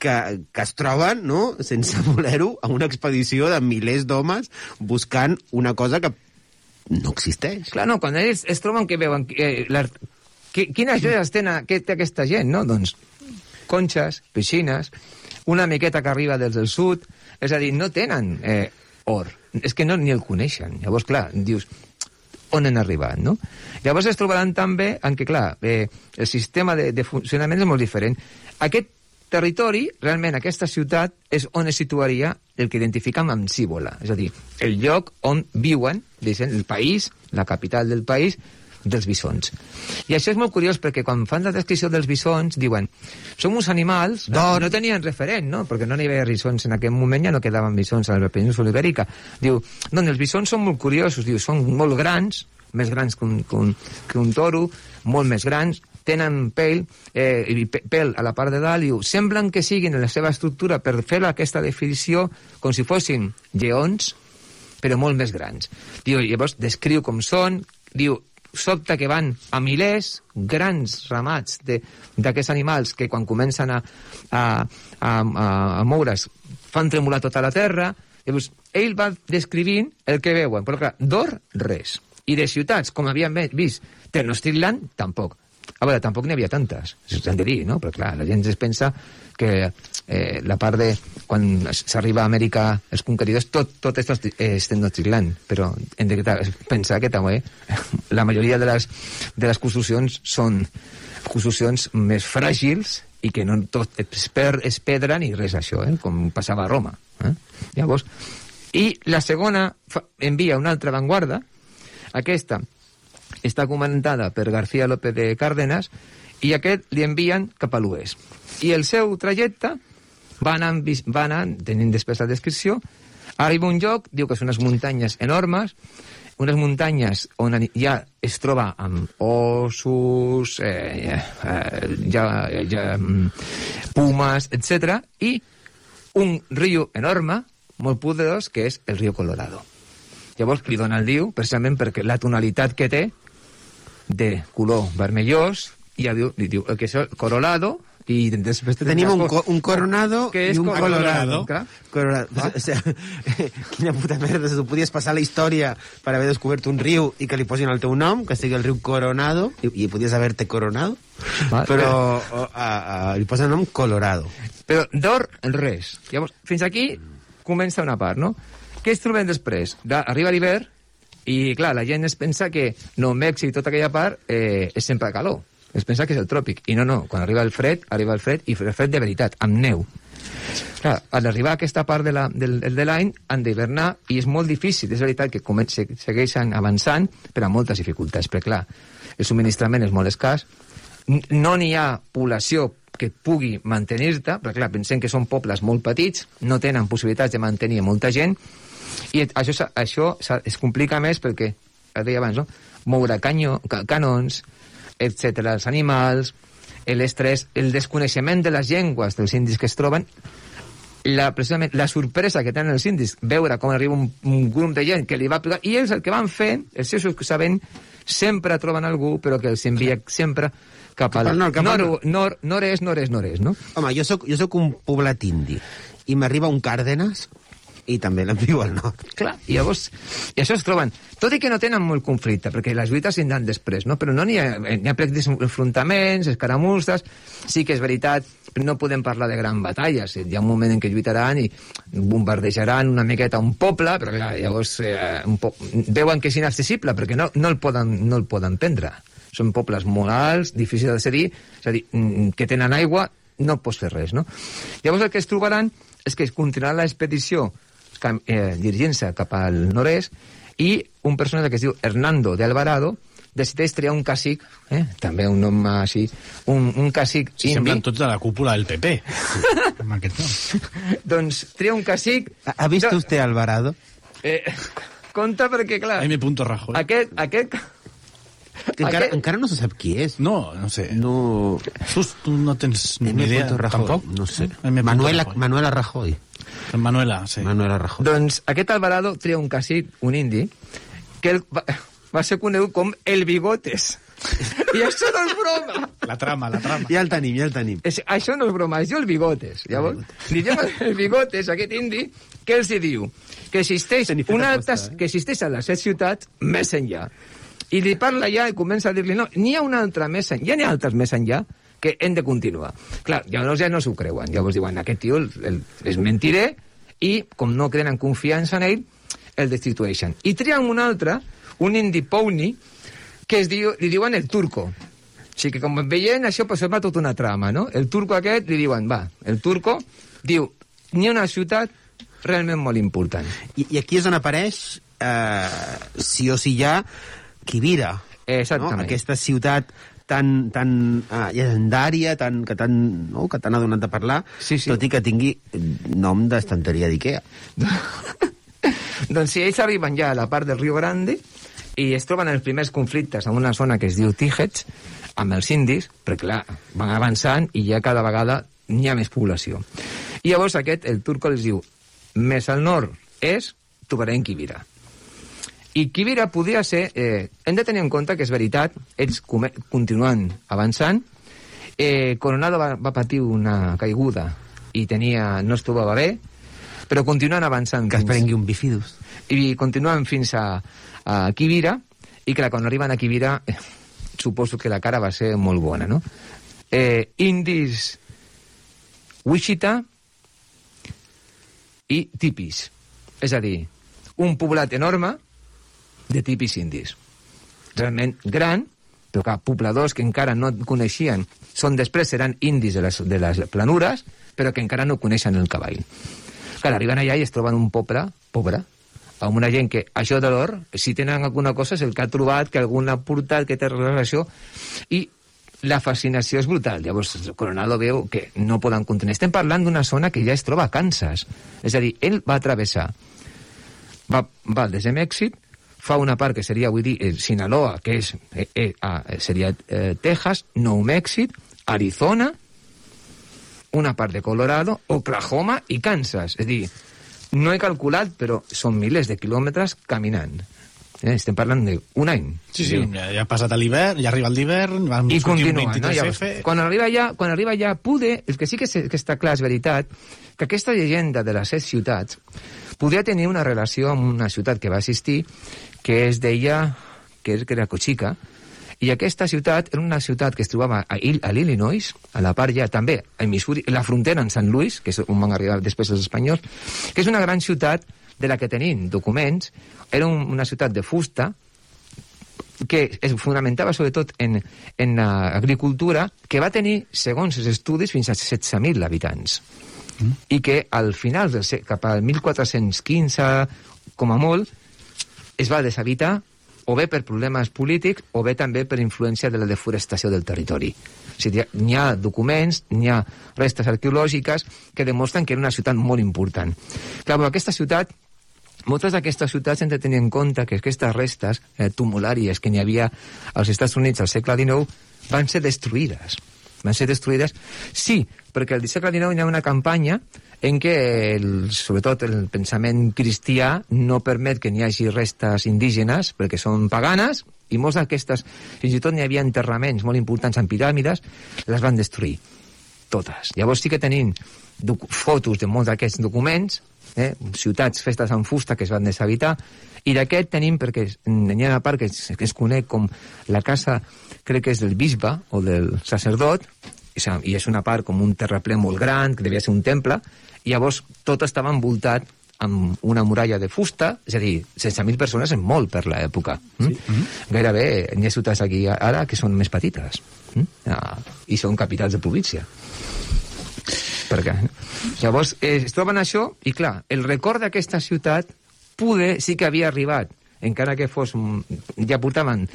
que, que es troben, no?, sense voler-ho, a una expedició de milers d'homes buscant una cosa que no existeix. Clar, no, quan ells es troben que veuen... Eh, quines joies tenen, que té aquesta gent, no? Doncs conxes, piscines, una miqueta que arriba des del sud, és a dir, no tenen eh, or, és que no ni el coneixen. Llavors, clar, dius, on han arribat, no? Llavors es trobaran també en què, clar, eh, el sistema de, de funcionament és molt diferent. Aquest territori, realment, aquesta ciutat, és on es situaria el que identifiquem amb Cíbola, és a dir, el lloc on viuen, dicen, el país, la capital del país, dels bisons. I això és molt curiós perquè quan fan la descripció dels bisons diuen som uns animals, no, no tenien referent, no? perquè no n'hi havia bisons en aquell moment, ja no quedaven bisons a la península ibèrica. Diu, no, els bisons són molt curiosos, diu, són molt grans, més grans que un, que un, que un toro, molt més grans, tenen pèl, eh, i pèl a la part de dalt, diu, semblen que siguin en la seva estructura per fer aquesta definició com si fossin lleons, però molt més grans. Diu, llavors descriu com són, diu, sobta que van a milers, grans ramats d'aquests animals que quan comencen a, a, a, a, a moure's fan tremolar tota la terra. Llavors, ell va descrivint el que veuen, però clar, d'or, res. I de ciutats, com havíem vist, Tenochtitlan, tampoc. A veure, tampoc n'hi havia tantes, s'han de dir, no? Però clar, la gent es pensa que eh, la part de... Quan s'arriba a Amèrica els conqueridors, tot, tot esto és Tenochtitlan, però hem de pensar que també la majoria de les, de les construccions són construccions més fràgils i que no tot és, per, és pedra ni res això, eh? com passava a Roma. Eh? Llavors, i la segona fa, envia una altra avantguarda, aquesta està comentada per García López de Cárdenas i aquest li envien cap a l'oest. I el seu trajecte va anar, va anar tenint després la descripció, arriba un lloc, diu que són unes muntanyes enormes, unes muntanyes on ja es troba amb ossos, eh, eh, ja, ja, mm, pumes, etc i un riu enorme, molt poderós, que és el riu Colorado. Llavors li dona el diu, precisament perquè la tonalitat que té de color vermellós, i ja diu, li diu que és Colorado, i després tenim un, co un coronado que és i un colorado. colorado. colorado. Ah. O sea, quina puta merda, si tu podies passar la història per haver descobert un riu i que li posin el teu nom, que sigui el riu Coronado, i, i podies haver-te coronado, Va, però a, a, a, li posen el nom Colorado. Però d'or, res. Llavors, fins aquí comença una part, no? Què es trobem després? Da, arriba l'hivern i, clar, la gent es pensa que Nou Mèxic i tota aquella part eh, és sempre calor. Es pensa que és el tròpic. I no, no. Quan arriba el fred, arriba el fred, i el fred de veritat, amb neu. Clar, al arribar a aquesta part de l'any la, de, de han d'hivernar i és molt difícil. És veritat que segueixen avançant, però amb moltes dificultats. Perquè, clar, el subministrament és molt escàs, no n'hi ha població que pugui mantenir-te, perquè clar, pensem que són pobles molt petits, no tenen possibilitats de mantenir molta gent, i això, això es complica més perquè, ja deia abans, no? moure canyo, canons, etc. els animals, l'estrès, el desconeixement de les llengües dels indis que es troben, la, precisament la sorpresa que tenen els indis, veure com arriba un, un grup de gent que li va pegar, i ells el que van fer, els seus sabent, sempre troben algú, però que els envia sempre cap al, nord, cap al nord, nord, nord-est, nord-est, nord-est, no? Home, jo sóc, jo sóc un poblat indi, i m'arriba un Càrdenas i també l'envio al nord. Clar, i llavors, i això es troben, tot i que no tenen molt conflicte, perquè les lluites s'indran després, no? però no n'hi ha, hi ha plecs enfrontaments, escaramusses, sí que és veritat, no podem parlar de gran batalles, hi ha un moment en què lluitaran i bombardejaran una miqueta un poble, però clar, llavors eh, un po veuen que és inaccessible, perquè no, no, el poden, no el poden prendre. Són pobles molt alts, difícils de cedir, és a dir, mm, que tenen aigua, no pots fer res, no? Llavors el que es trobaran és que continuarà l'expedició eh, dirigint-se cap al nord-est, i un personatge que es diu Hernando de Alvarado decideix triar un càcic, eh? també un nom així, un, un càcic sí, indi. Semblen tots de la cúpula del PP. amb aquest nom. doncs tria un càcic... ¿Ha visto usted Alvarado? Eh, compte perquè, clar... M. Rajoy. Aquest, aquest, que encara, aquest... encara no se sap qui és. No, no sé. No... Tu, tu no tens ni idea, Rajoy. tampoc? No sé. M. Manuela, Rajoy. Manuela Rajoy. Manuela, sí. Manuela Rajoy. Doncs aquest Alvarado tria un càcic, un indi, que el, va, va ser conegut com el Bigotes. I això no és broma. La trama, la trama. Ja el tenim, ja el tenim. És, això no és broma, es diu el Bigotes. Llavors, li diu el Bigotes, aquest indi, que els hi diu que existeix, una altra, eh? que existeix a les set ciutats més enllà. I li parla ja i comença a dir-li, no, n'hi ha una altra més enllà, ja n'hi ha altres més enllà, que hem de continuar. Clar, llavors ja no s'ho creuen. Llavors diuen, aquest tio el, el, és mentiré, i com no tenen confiança en ell, el destitueixen. I trien un altre, un indi pony, que es diu, li diuen el turco. O sigui que, com veient, això pues, sembla tota una trama, no? El turco aquest li diuen, va, el turco diu, n'hi ha una ciutat realment molt important. I, i aquí és on apareix, eh, sí o sí ja, Kibira. Exactament. No? Aquesta ciutat tan, tan uh, llegendària, tan, que tan, no? que tan adonat de parlar, Sí, sí. tot i que tingui nom d'estanteria d'Ikea. doncs si ells arriben ja a la part del Rio Grande i es troben els primers conflictes en una zona que es diu Tígets, amb els indis, perquè clar, van avançant i ja cada vegada n'hi ha més població. I llavors aquest, el turco, els diu, més al nord és, trobarem Kibira. I Kibira podia ser... Eh, hem de tenir en compte que és veritat, ells continuen avançant, eh, Coronado va, va patir una caiguda i tenia, no es trobava bé, però continuen avançant. Que es prengui un bifidus. i continuen fins a, a Kibira, i clar, quan arriben a Kibira, eh, suposo que la cara va ser molt bona, no? Eh, indis Wichita i tipis. És a dir, un poblat enorme de tipis indis. Realment gran, però que pobladors que encara no coneixien, són després seran indis de les, de les planures, però que encara no coneixen el cavall. Clar, arriben allà i es troben un poble, pobre, amb una gent que això de l'or, si tenen alguna cosa, és el que ha trobat, que algun ha portat, que té relació, i la fascinació és brutal. Llavors, Coronado veu que no poden contenir. Estem parlant d'una zona que ja es troba a Kansas. És a dir, ell va travessar, va, va des de Mèxic, fa una part que seria, vull dir, eh, Sinaloa, que és, eh, eh, ah, seria eh, Texas, Nou Mèxic, Arizona, una part de Colorado, Oklahoma i Kansas. És a dir, no he calculat, però són milers de quilòmetres caminant. Eh, estem parlant d'un any. Sí, sí, ja, ja ha passat l'hivern, ja arriba l'hivern, vam I un continua, no? 23F... Llavors, quan arriba allà, quan arriba allà, poder, el que sí que, se, que està clar és veritat, que aquesta llegenda de les set ciutats podria tenir una relació amb una ciutat que va existir, que es deia, que és que era Cochica, i aquesta ciutat era una ciutat que es trobava a, Il a l'Illinois, a la part ja també, a Missouri, la frontera amb Sant Louis, que és on van arribar després els espanyols, que és una gran ciutat de la que tenim documents, era un, una ciutat de fusta, que es fonamentava sobretot en, en l'agricultura, que va tenir, segons els estudis, fins a 16.000 habitants. Mm. I que al final, del, cap al 1415, com a molt, es va deshabitar o bé per problemes polítics o bé també per influència de la deforestació del territori. O sigui, n'hi ha documents, n'hi ha restes arqueològiques que demostren que era una ciutat molt important. Clar, però aquesta ciutat moltes d'aquestes ciutats hem de tenir en compte que aquestes restes eh, tumulàries que n'hi havia als Estats Units al segle XIX van ser destruïdes. Van ser destruïdes, sí, perquè al segle XIX hi ha una campanya en què, el, sobretot, el pensament cristià no permet que n'hi hagi restes indígenes perquè són paganes i molts d'aquestes, fins i tot n'hi havia enterraments molt importants en piràmides, les van destruir totes. Llavors sí que tenim fotos de molts d'aquests documents, eh, ciutats festes en fusta que es van deshabitar, i d'aquest tenim, perquè n'hi ha una part que es, que es coneix com la casa, crec que és del bisbe o del sacerdot, i és una part com un terraplè molt gran, que devia ser un temple, i llavors tot estava envoltat amb una muralla de fusta, és a dir, 16.000 persones és molt per l'època. Mm? Sí. Gairebé n'hi ha ciutats aquí ara que són més petites mm? ah, i són capitals de província. Perquè, llavors, eh, es troben això, i clar, el record d'aquesta ciutat poder sí que havia arribat, encara que fos... ja portaven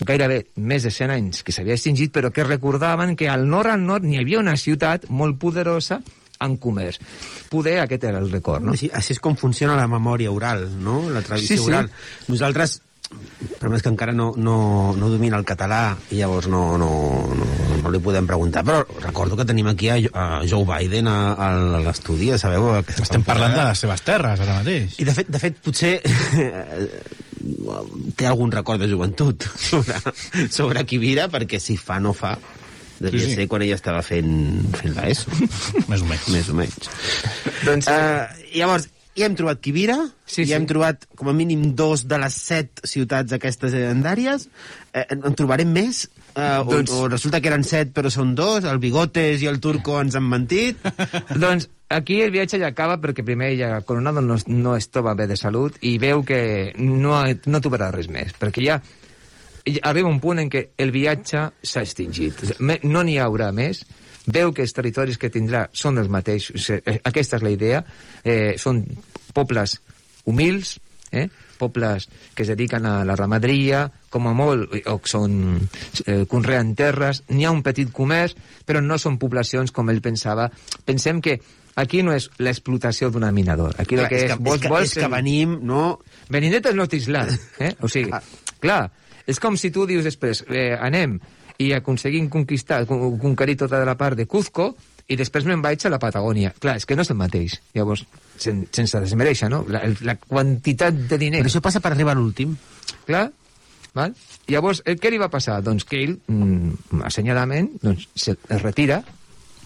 gairebé més de 100 anys que s'havia extingit, però que recordaven que al nord al nord n'hi havia una ciutat molt poderosa en comerç. Poder aquest era el record, no? Així, així és com funciona la memòria oral, no? La tradició Sí, sí. oral. Nosaltres, però és que encara no, no, no domina el català i llavors no, no, no, no li podem preguntar, però recordo que tenim aquí a, a Joe Biden a, a l'estudi, sabeu? aquesta Estem parlant de les seves terres, ara mateix. I de fet, de fet potser té algun record de joventut sobre, sobre Kibira, perquè si fa no fa, devia sí, sí. ser quan ella estava fent, fent l'ESO. Més o menys. Més o menys. Doncs, Uh, llavors, ja hem trobat Kibira, Sí, sí, ja sí. hem trobat com a mínim dos de les set ciutats aquestes legendàries, eh, en trobarem més? Uh, doncs... o, o resulta que eren set però són dos, el Bigotes i el Turco ens han mentit. doncs aquí el viatge ja acaba perquè primer ja Coronado no, no es troba bé de salut i veu que no, no trobarà res més, perquè ja arriba un punt en què el viatge s'ha extingit. No n'hi haurà més, veu que els territoris que tindrà són els mateixos, eh, aquesta és la idea, eh, són pobles humils, eh? pobles que es dediquen a la ramaderia, com a molt, o són, eh, conreen terres, n'hi ha un petit comerç, però no són poblacions com ell pensava. Pensem que aquí no és l'explotació d'una minadora. Aquí clar, que és, és, és, que, és que venim, no... Venim de Tenochtitlan, eh? O sigui, clar, és com si tu dius després, eh, anem i aconseguim conquistar, conquerir tota la part de Cuzco, i després me'n vaig a la Patagònia. Clar, és que no és el mateix. Llavors, sen, sense desmereixer, no? La, la quantitat de diners... Però això passa per arribar a l'últim. Clar, val? Llavors, eh, què li va passar? Doncs que ell, mm, assenyaladament, doncs, se retira,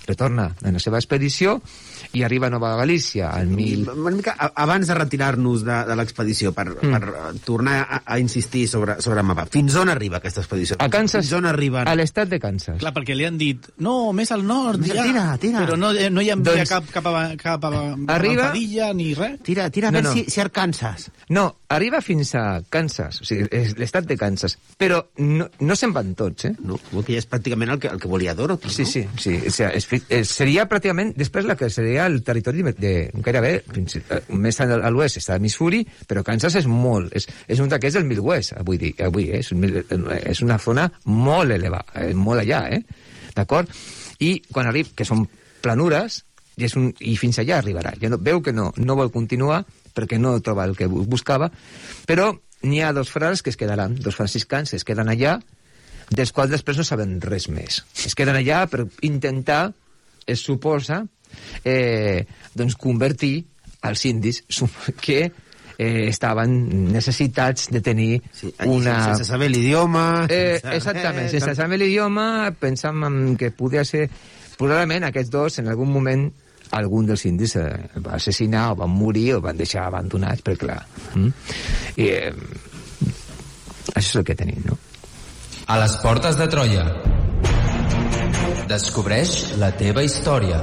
retorna en la seva expedició i arriba a Nova Galícia al mil... Una mica abans de retirar-nos de, de l'expedició, per, mm. per tornar a, a insistir sobre, sobre el mapa, fins on arriba aquesta expedició? A Kansas, fins on arriben? a l'estat de Kansas. Clar, perquè li han dit, no, més al nord, tira, ja. Tira, tira. Però no, eh, no hi ha doncs, cap, cap, a, cap a, arriba, a Padilla ni res. Tira, tira, a no, veure no. si, si Arkansas. No, arriba fins a Kansas, o sigui, és l'estat de Kansas, però no, no se'n van tots, eh? No, que ja és pràcticament el que, el que volia Dorothy, sí, no? Sí, sí, o sigui, és, és, seria pràcticament després la que seria el territori de, de gairebé eh, més a l'oest està Missouri, però Kansas és molt, és, és un d'aquests del Midwest, avui, dir, avui eh? és, un, és una zona molt elevada, eh? molt allà, eh? d'acord? I quan arriba, que són planures, i, és un, i fins allà arribarà. Ja no, veu que no, no vol continuar perquè no troba el que buscava, però n'hi ha dos frares que es quedaran, dos franciscans que es queden allà, dels quals després no saben res més. Es queden allà per intentar es suposa eh, doncs convertir els indis que eh, estaven necessitats de tenir sí, una... Sense saber l'idioma... Eh, exactament, sense eh, saber l'idioma pensàvem que podia ser... Probablement aquests dos en algun moment algun dels indis eh, va assassinar o van morir o van deixar abandonats, perquè clar... Mm? I, eh, això és el que tenim, no? A les portes de Troia. Descobreix la teva història.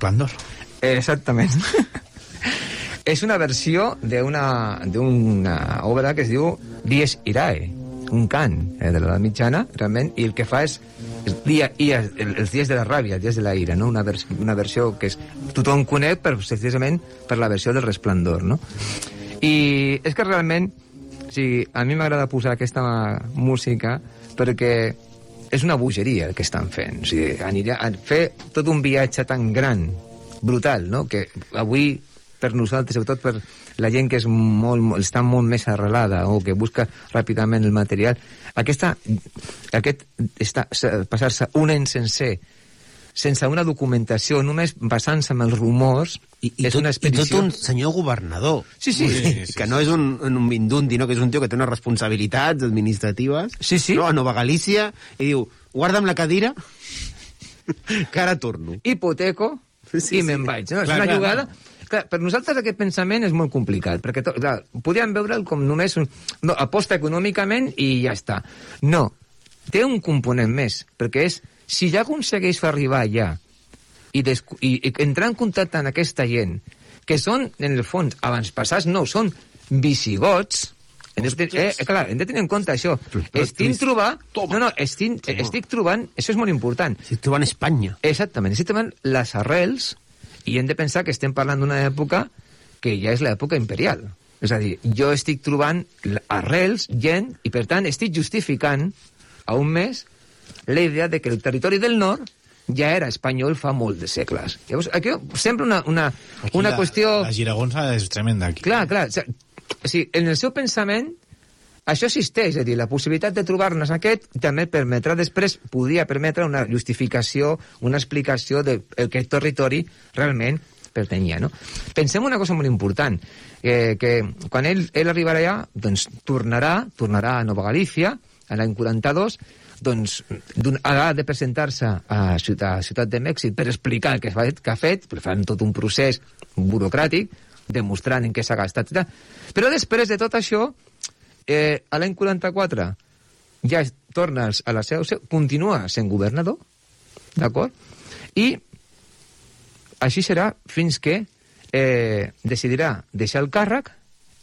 Resplandor. Exactament. és una versió d'una obra que es diu Dies Irae, un cant eh, de l'edat mitjana, realment, i el que fa és el dia, i el, els dies de la ràbia, els dies de la ira, no? una, vers, una versió que és, tothom conec per, precisament per la versió del Resplendor. No? I és que realment, o sigui, a mi m'agrada posar aquesta música perquè és una bogeria el que estan fent. O sigui, anirà a fer tot un viatge tan gran, brutal, no? que avui per nosaltres, sobretot per la gent que és molt, està molt més arrelada o que busca ràpidament el material, aquesta, aquest passar-se un any sencer sense una documentació, només basant-se en els rumors, i, i, és tot, una expedició... I tot un senyor governador. Sí, sí. sí, sí que no és un, un mindundi, no? que és un tio que té unes responsabilitats administratives. Sí, sí. No? A Nova Galícia, i diu, guarda'm la cadira, que ara torno. Hipoteco, sí, i me'n vaig. No? Clar, és una clar, jugada... Clar, per nosaltres aquest pensament és molt complicat, perquè clar, podríem veure'l com només un... No, aposta econòmicament i ja està. No, té un component més, perquè és si ja aconsegueix fer arribar allà i, i, i entrar en contacte amb aquesta gent, que són, en el fons, abans passats no, són visigots, hem de, eh, clar, hem de tenir en compte això. Estic trobant... No, no, estic, estic trobant... Això és molt important. Estic trobant Espanya. Exactament, estic trobant les arrels i hem de pensar que estem parlant d'una època que ja és l'època imperial. És a dir, jo estic trobant arrels, gent, i per tant estic justificant a un mes la idea de que el territori del nord ja era espanyol fa molt de segles. Llavors, aquí sempre una, una, Aquí una la, qüestió... La giragonsa és tremenda, aquí. Clar, clar. O sigui, en el seu pensament això existeix, és a dir, la possibilitat de trobar-nos aquest també permetrà després, podria permetre una justificació, una explicació de el que el territori realment pertanyia, no? Pensem una cosa molt important, eh, que quan ell, ell arribarà allà, doncs tornarà, tornarà a Nova Galícia, a l'any 42, doncs ha de presentar-se a Ciutat, a Ciutat de Mèxic per explicar el que, fa, que ha fet, per fan tot un procés burocràtic, demostrant en què s'ha gastat. Però després de tot això, eh, l'any 44 ja tornes a la seu, continua sent governador, d'acord? I així serà fins que eh, decidirà deixar el càrrec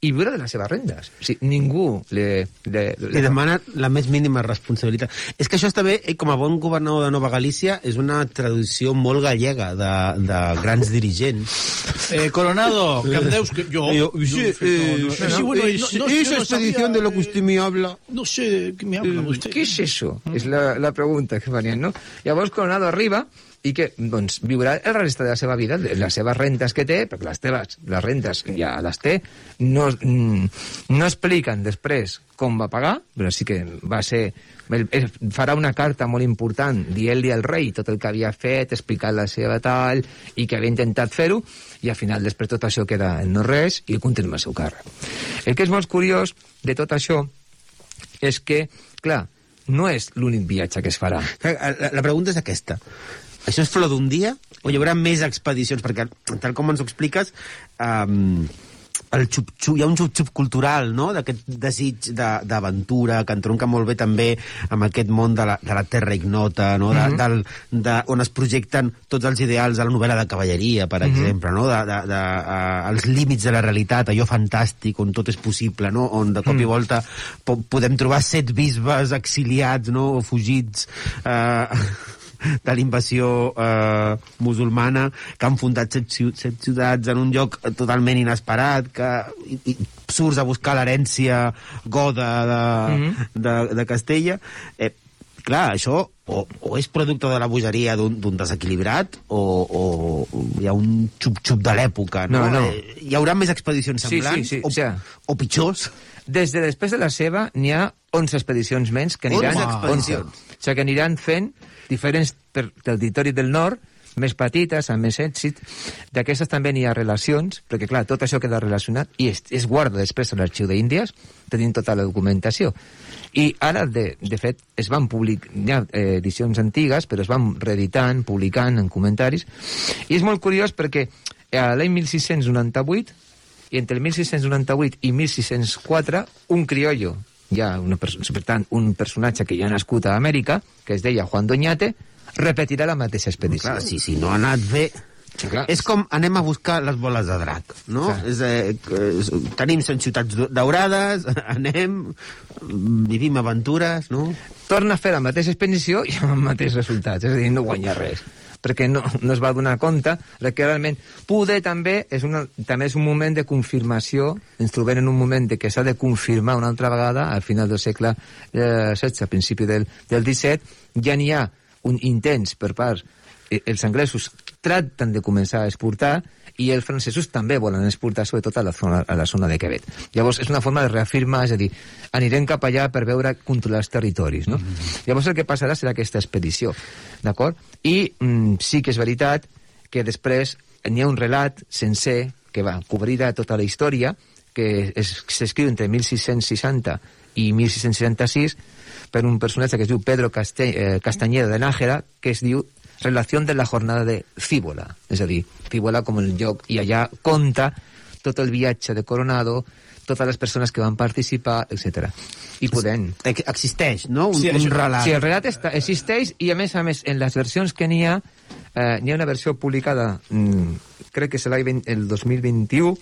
i viure de les seves rendes. O sigui, ningú le, le, le... li demana la més mínima responsabilitat. És que això està bé, eh, com a bon governador de Nova Galícia, és una traducció molt gallega de, de grans dirigents. Eh, Coronado, que em deus que jo... Jo, sí, eh, no, sí, bueno, es- no, no, esa no expedición de lo que usted me habla. No sé, ¿qué me habla usted? Què és això? És la, la pregunta que farien, no? Llavors Coronado arriba i que doncs, viurà el resta de la seva vida, les seves rentes que té, perquè les teves, les rentes ja les té, no, mm, no expliquen després com va pagar, però sí que va ser... Farà una carta molt important dient-li al rei tot el que havia fet, explicant la seva tall, i que havia intentat fer-ho, i al final després tot això queda en no res i continua el seu càrrec. El que és molt curiós de tot això és que, clar, no és l'únic viatge que es farà. La, la pregunta és aquesta. Això és flor d'un dia o hi haurà més expedicions? Perquè, tal com ens ho expliques, um, el xup -xup, hi ha un xup-xup cultural, no?, d'aquest desig de- d'aventura, que entronca molt bé també amb aquest món de la, de la terra ignota, no?, de, mm -hmm. del, de, on es projecten tots els ideals de la novel·la de cavalleria, per mm -hmm. exemple, no?, de, de, de, uh, els límits de la realitat, allò fantàstic, on tot és possible, no?, on de cop mm. i volta po podem trobar set bisbes exiliats, no?, o fugits... Uh, de la invasió eh, musulmana que han fundat set, set ciutats en un lloc totalment inesperat que i, i surts a buscar l'herència goda de, mm -hmm. de, de Castella eh, clar, això o, o és producte de la bogeria d'un d'un desequilibrat o, o hi ha un xup-xup de l'època no? No, no. Eh, hi haurà més expedicions Sí, sí, semblants sí, o, sea- o pitjors Des de després de la seva n'hi ha 11 expedicions menys que aniran... 11 expedicions. 11. O sigui que aniran fent diferents per, territoris del nord, més petites, amb més èxit. D'aquestes també n'hi ha relacions, perquè, clar, tot això queda relacionat i es, es guarda després a l'arxiu d'Índies, tenim tota la documentació. I ara, de, de fet, es van publicar, hi ha eh, edicions antigues, però es van reeditant, publicant en comentaris, i és molt curiós perquè a l'any 1698 i entre el 1698 i 1604 un criollo, ja una per tant, un personatge que ja ha nascut a Amèrica, que es deia Juan Doñate, repetirà la mateixa expedició. Clar, sí, sí, no ha anat bé. Clar. És com anem a buscar les boles de drac, no? Clar. És, eh, tenim cent ciutats do- daurades, anem, vivim aventures, no? Torna a fer la mateixa expedició i amb els mateixos resultats, és a dir, no guanya res perquè no, no es va donar compte de que realment poder també és, una, també és un moment de confirmació ens trobem en un moment de que s'ha de confirmar una altra vegada al final del segle eh, XVI, a principi del, del XVII ja n'hi ha un intents per part eh, els anglesos tracten de començar a exportar i els francesos també volen exportar sobretot a la zona, a la zona de Quebec. Llavors és una forma de reafirmar, és a dir, anirem cap allà per veure controlar els territoris, no? Llavors el que passarà serà aquesta expedició, d'acord? I mm, sí que és veritat que després n'hi ha un relat sencer que va cobrir tota la història, que es- s'escriu entre 1660 i 1666 per un personatge que es diu Pedro Caste eh, Castañeda de Nájera, que es diu Relació de la jornada de Fíbola, és a dir, Fíbola com el lloc, i allà conta tot el viatge de Coronado, totes les persones que van participar, etc. I podem... Existeix, no? Un, sí, un relat. Sí, el relat està, existeix i, a més a més, en les versions que n'hi ha, eh, n'hi ha una versió publicada, mm, crec que és l'any el 2021,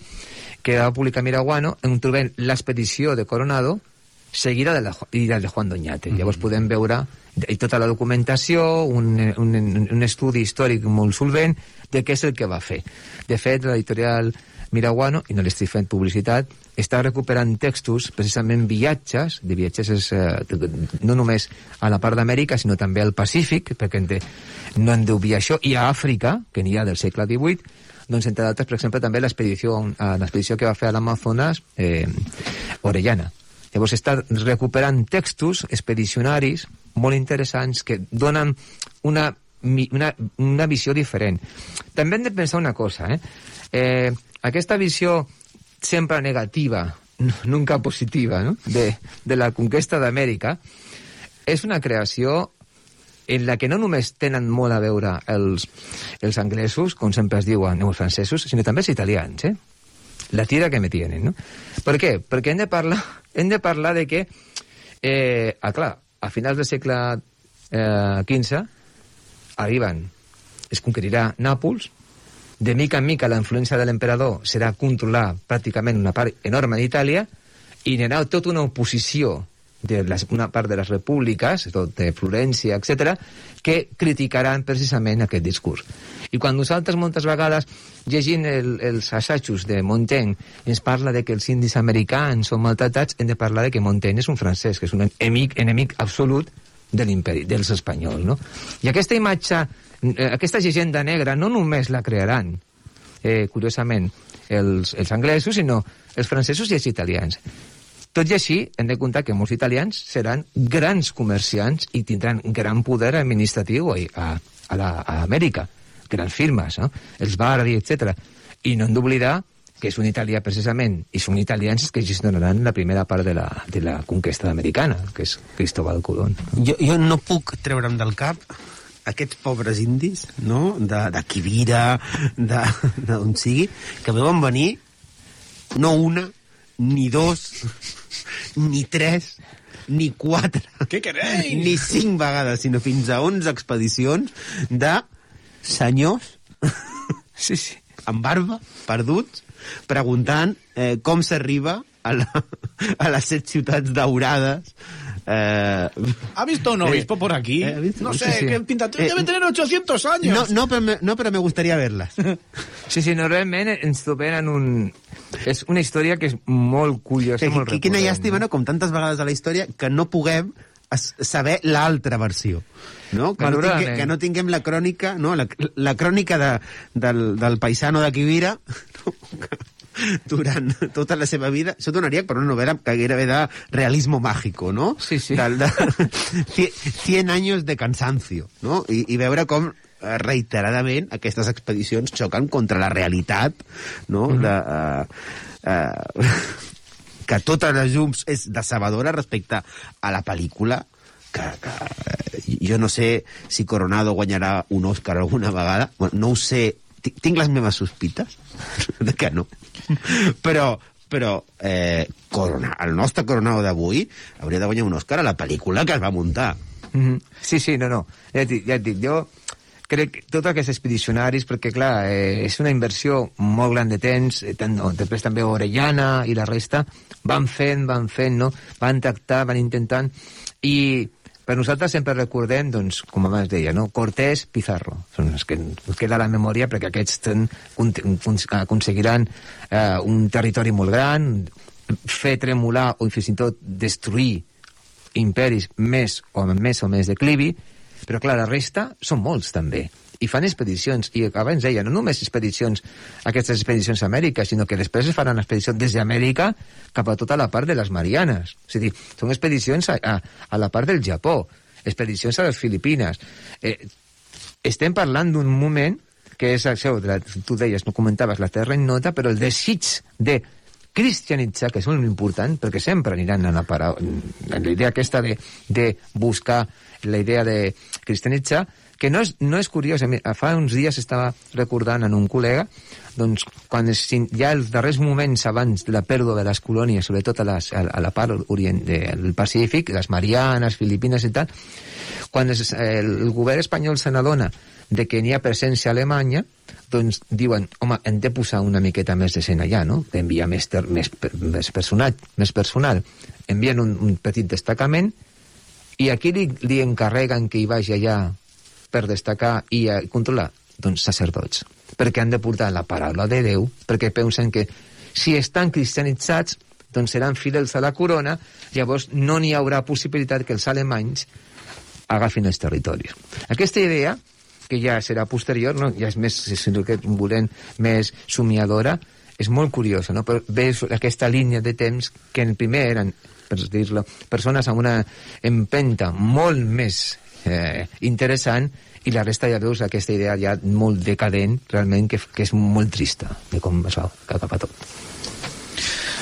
que va publicar Miraguano, on trobem l'expedició de Coronado, seguida de, la, i de Juan Doñate. Mm -hmm. Llavors podem veure i tota la documentació, un, un, un estudi històric molt solvent de què és el que va fer. De fet, l'editorial Miraguano, i no li estic fent publicitat, està recuperant textos, precisament viatges, de viatges és, eh, no només a la part d'Amèrica, sinó també al Pacífic, perquè de, no hem d'obviar això, i a Àfrica, que n'hi ha del segle XVIII, doncs, entre d'altres, per exemple, també l'expedició que va fer a l'Amazones eh, Orellana. Llavors està recuperant textos expedicionaris molt interessants que donen una, una, una visió diferent. També hem de pensar una cosa, eh? eh aquesta visió sempre negativa, nunca positiva, no? de, de la conquesta d'Amèrica, és una creació en la que no només tenen molt a veure els, els anglesos, com sempre es diuen, els francesos, sinó també els italians, eh? La tira que me tienen, no? Per què? Perquè hem de parlar, hem de parlar de que, eh, ah, clar, a finals del segle eh, arriben, es conquerirà Nàpols, de mica en mica la influència de l'emperador serà controlar pràcticament una part enorme d'Itàlia i haurà tota una oposició de les, una part de les repúbliques, de Florència, etc, que criticaran precisament aquest discurs. I quan nosaltres moltes vegades, llegint el, els assajos de Montaigne, ens parla de que els indis americans són maltratats, hem de parlar de que Montaigne és un francès, que és un enemic, enemic absolut de l'imperi, dels espanyols, no? I aquesta imatge Eh, aquesta llegenda negra no només la crearan, eh, curiosament, els, els anglesos, sinó els francesos i els italians. Tot i així, hem de comptar que molts italians seran grans comerciants i tindran gran poder administratiu a, a, a, la, a Amèrica, grans firmes, no? els Bardi, etc. I no hem d'oblidar que és un italià precisament, i són italians que gestionaran la primera part de la, de la conquesta americana, que és Cristóbal Colón. Jo, jo no puc treure'm del cap aquests pobres indis, no?, de, de Quivira, d'on sigui, que veuen venir no una, ni dos, ni tres, ni quatre, Què queréis? ni cinc vegades, sinó fins a onze expedicions de senyors sí, sí. amb barba, perduts, preguntant eh, com s'arriba a, la, a les set ciutats daurades Eh, ¿Ha visto un obispo eh, por aquí? Eh, visto, no sé, sí, sí. que pinta... Eh, debe tener 800 años. No, no, pero me, no, pero me gustaría verlas. Sí, sí, no, realment ens trobem en un... És una història que és molt curiosa, eh, molt Quina llàstima, no?, com tantes vegades a la història, que no puguem saber l'altra versió no? Que, no tinguem, que no tinguem la crònica no? la, la crònica de, del, del paisano de Quivira no? durant tota la seva vida, això donaria per una novel·la que gairebé de realismo mágico, no? Sí, sí. Del, de, 100 anys de cansancio, no? I, i veure com eh, reiteradament aquestes expedicions xoquen contra la realitat, no? Mm -hmm. de, uh, uh, que totes les llums és decebedora respecte a la pel·lícula, que, que jo no sé si Coronado guanyarà un Òscar alguna vegada, bueno, no ho sé, tinc les meves sospites de que no però, però eh, corona, el nostre coronado d'avui hauria de guanyar un Òscar a la pel·lícula que es va muntar. Mm -hmm. Sí, sí, no, no. Ja et dic, ja et dic jo crec que tots aquests expedicionaris, perquè, clar, eh, és una inversió molt gran de temps, eh, tant, no, després també Orellana i la resta, van fent, van fent, no? Van tractar, van intentant, i per nosaltres sempre recordem, doncs, com abans deia, no? Cortés, Pizarro. Són els que ens queda la memòria perquè aquests ten, aconseguiran eh, un territori molt gran, fer tremolar o fins i tot destruir imperis més o més o més declivi, però clar, la resta són molts també i fan expedicions, i abans deia, no només expedicions, aquestes expedicions a Amèrica, sinó que després es faran expedicions des d'Amèrica cap a tota la part de les Marianes. És a dir, són expedicions a, a, a la part del Japó, expedicions a les Filipines. Eh, estem parlant d'un moment que és això, tu deies, no comentaves, la terra nota, però el desig de cristianitzar, que és molt important, perquè sempre aniran a la, para... en la idea aquesta de, de buscar la idea de cristianitzar, que no és, no és curiós, fa uns dies estava recordant en un col·lega doncs, quan es, ja els darrers moments abans de la pèrdua de les colònies, sobretot a, les, a, a la part orient del Pacífic, les Marianes, Filipines i tal, quan es, el, govern espanyol se n'adona de que n'hi ha presència alemanya, doncs diuen, home, hem de posar una miqueta més de gent allà, no? Enviar més, ter, més, més, personal, més personal. Envien un, un petit destacament i aquí li, li encarreguen que hi vagi allà per destacar i uh, controlar? Doncs sacerdots. Perquè han de portar la paraula de Déu, perquè pensen que si estan cristianitzats, doncs seran fidels a la corona, llavors no n'hi haurà possibilitat que els alemanys agafin els territoris. Aquesta idea, que ja serà posterior, no? ja és més, si que volent, més somiadora, és molt curiosa, no? Però ves aquesta línia de temps que en primer eren, per dir-lo, persones amb una empenta molt més eh, interessant i la resta ja veus aquesta idea ja molt decadent, realment, que, que és molt trista de com es va acabar tot.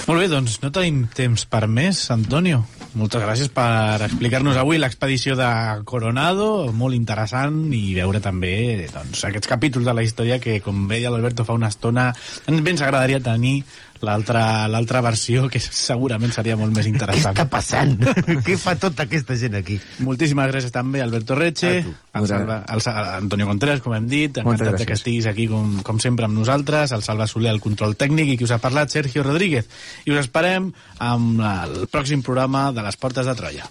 Molt bé, doncs no tenim temps per més, Antonio. Moltes gràcies per explicar-nos avui l'expedició de Coronado, molt interessant, i veure també doncs, aquests capítols de la història que, com veia l'Alberto fa una estona, ens agradaria tenir l'altra versió, que segurament seria molt més interessant. Què està passant? Què fa tota aquesta gent aquí? Moltíssimes gràcies també Alberto Reche, al Salva, al, Antonio Contreras, com hem dit, encantat que estiguis aquí com, com sempre amb nosaltres, el Salva Soler, el control tècnic, i qui us ha parlat, Sergio Rodríguez. I us esperem amb el pròxim programa de les Portes de Troia.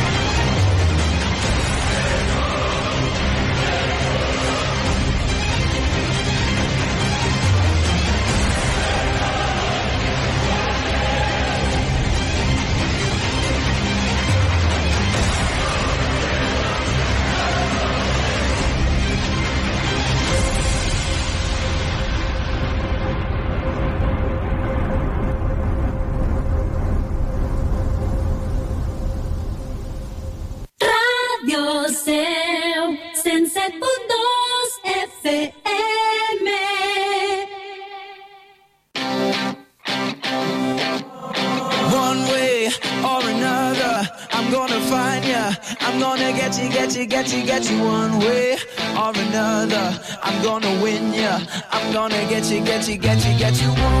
Get you, get you, get you, get you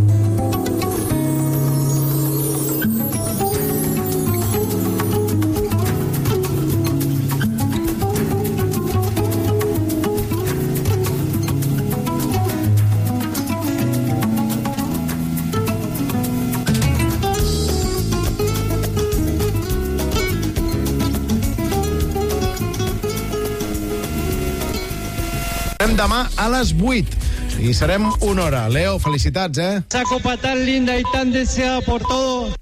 Demà a les 8 i serem una hora. Leo, felicitats, eh? Esa copa tan linda y tan deseada por todos.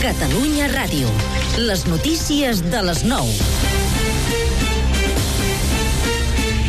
Catalunya Ràdio. Les notícies de les 9.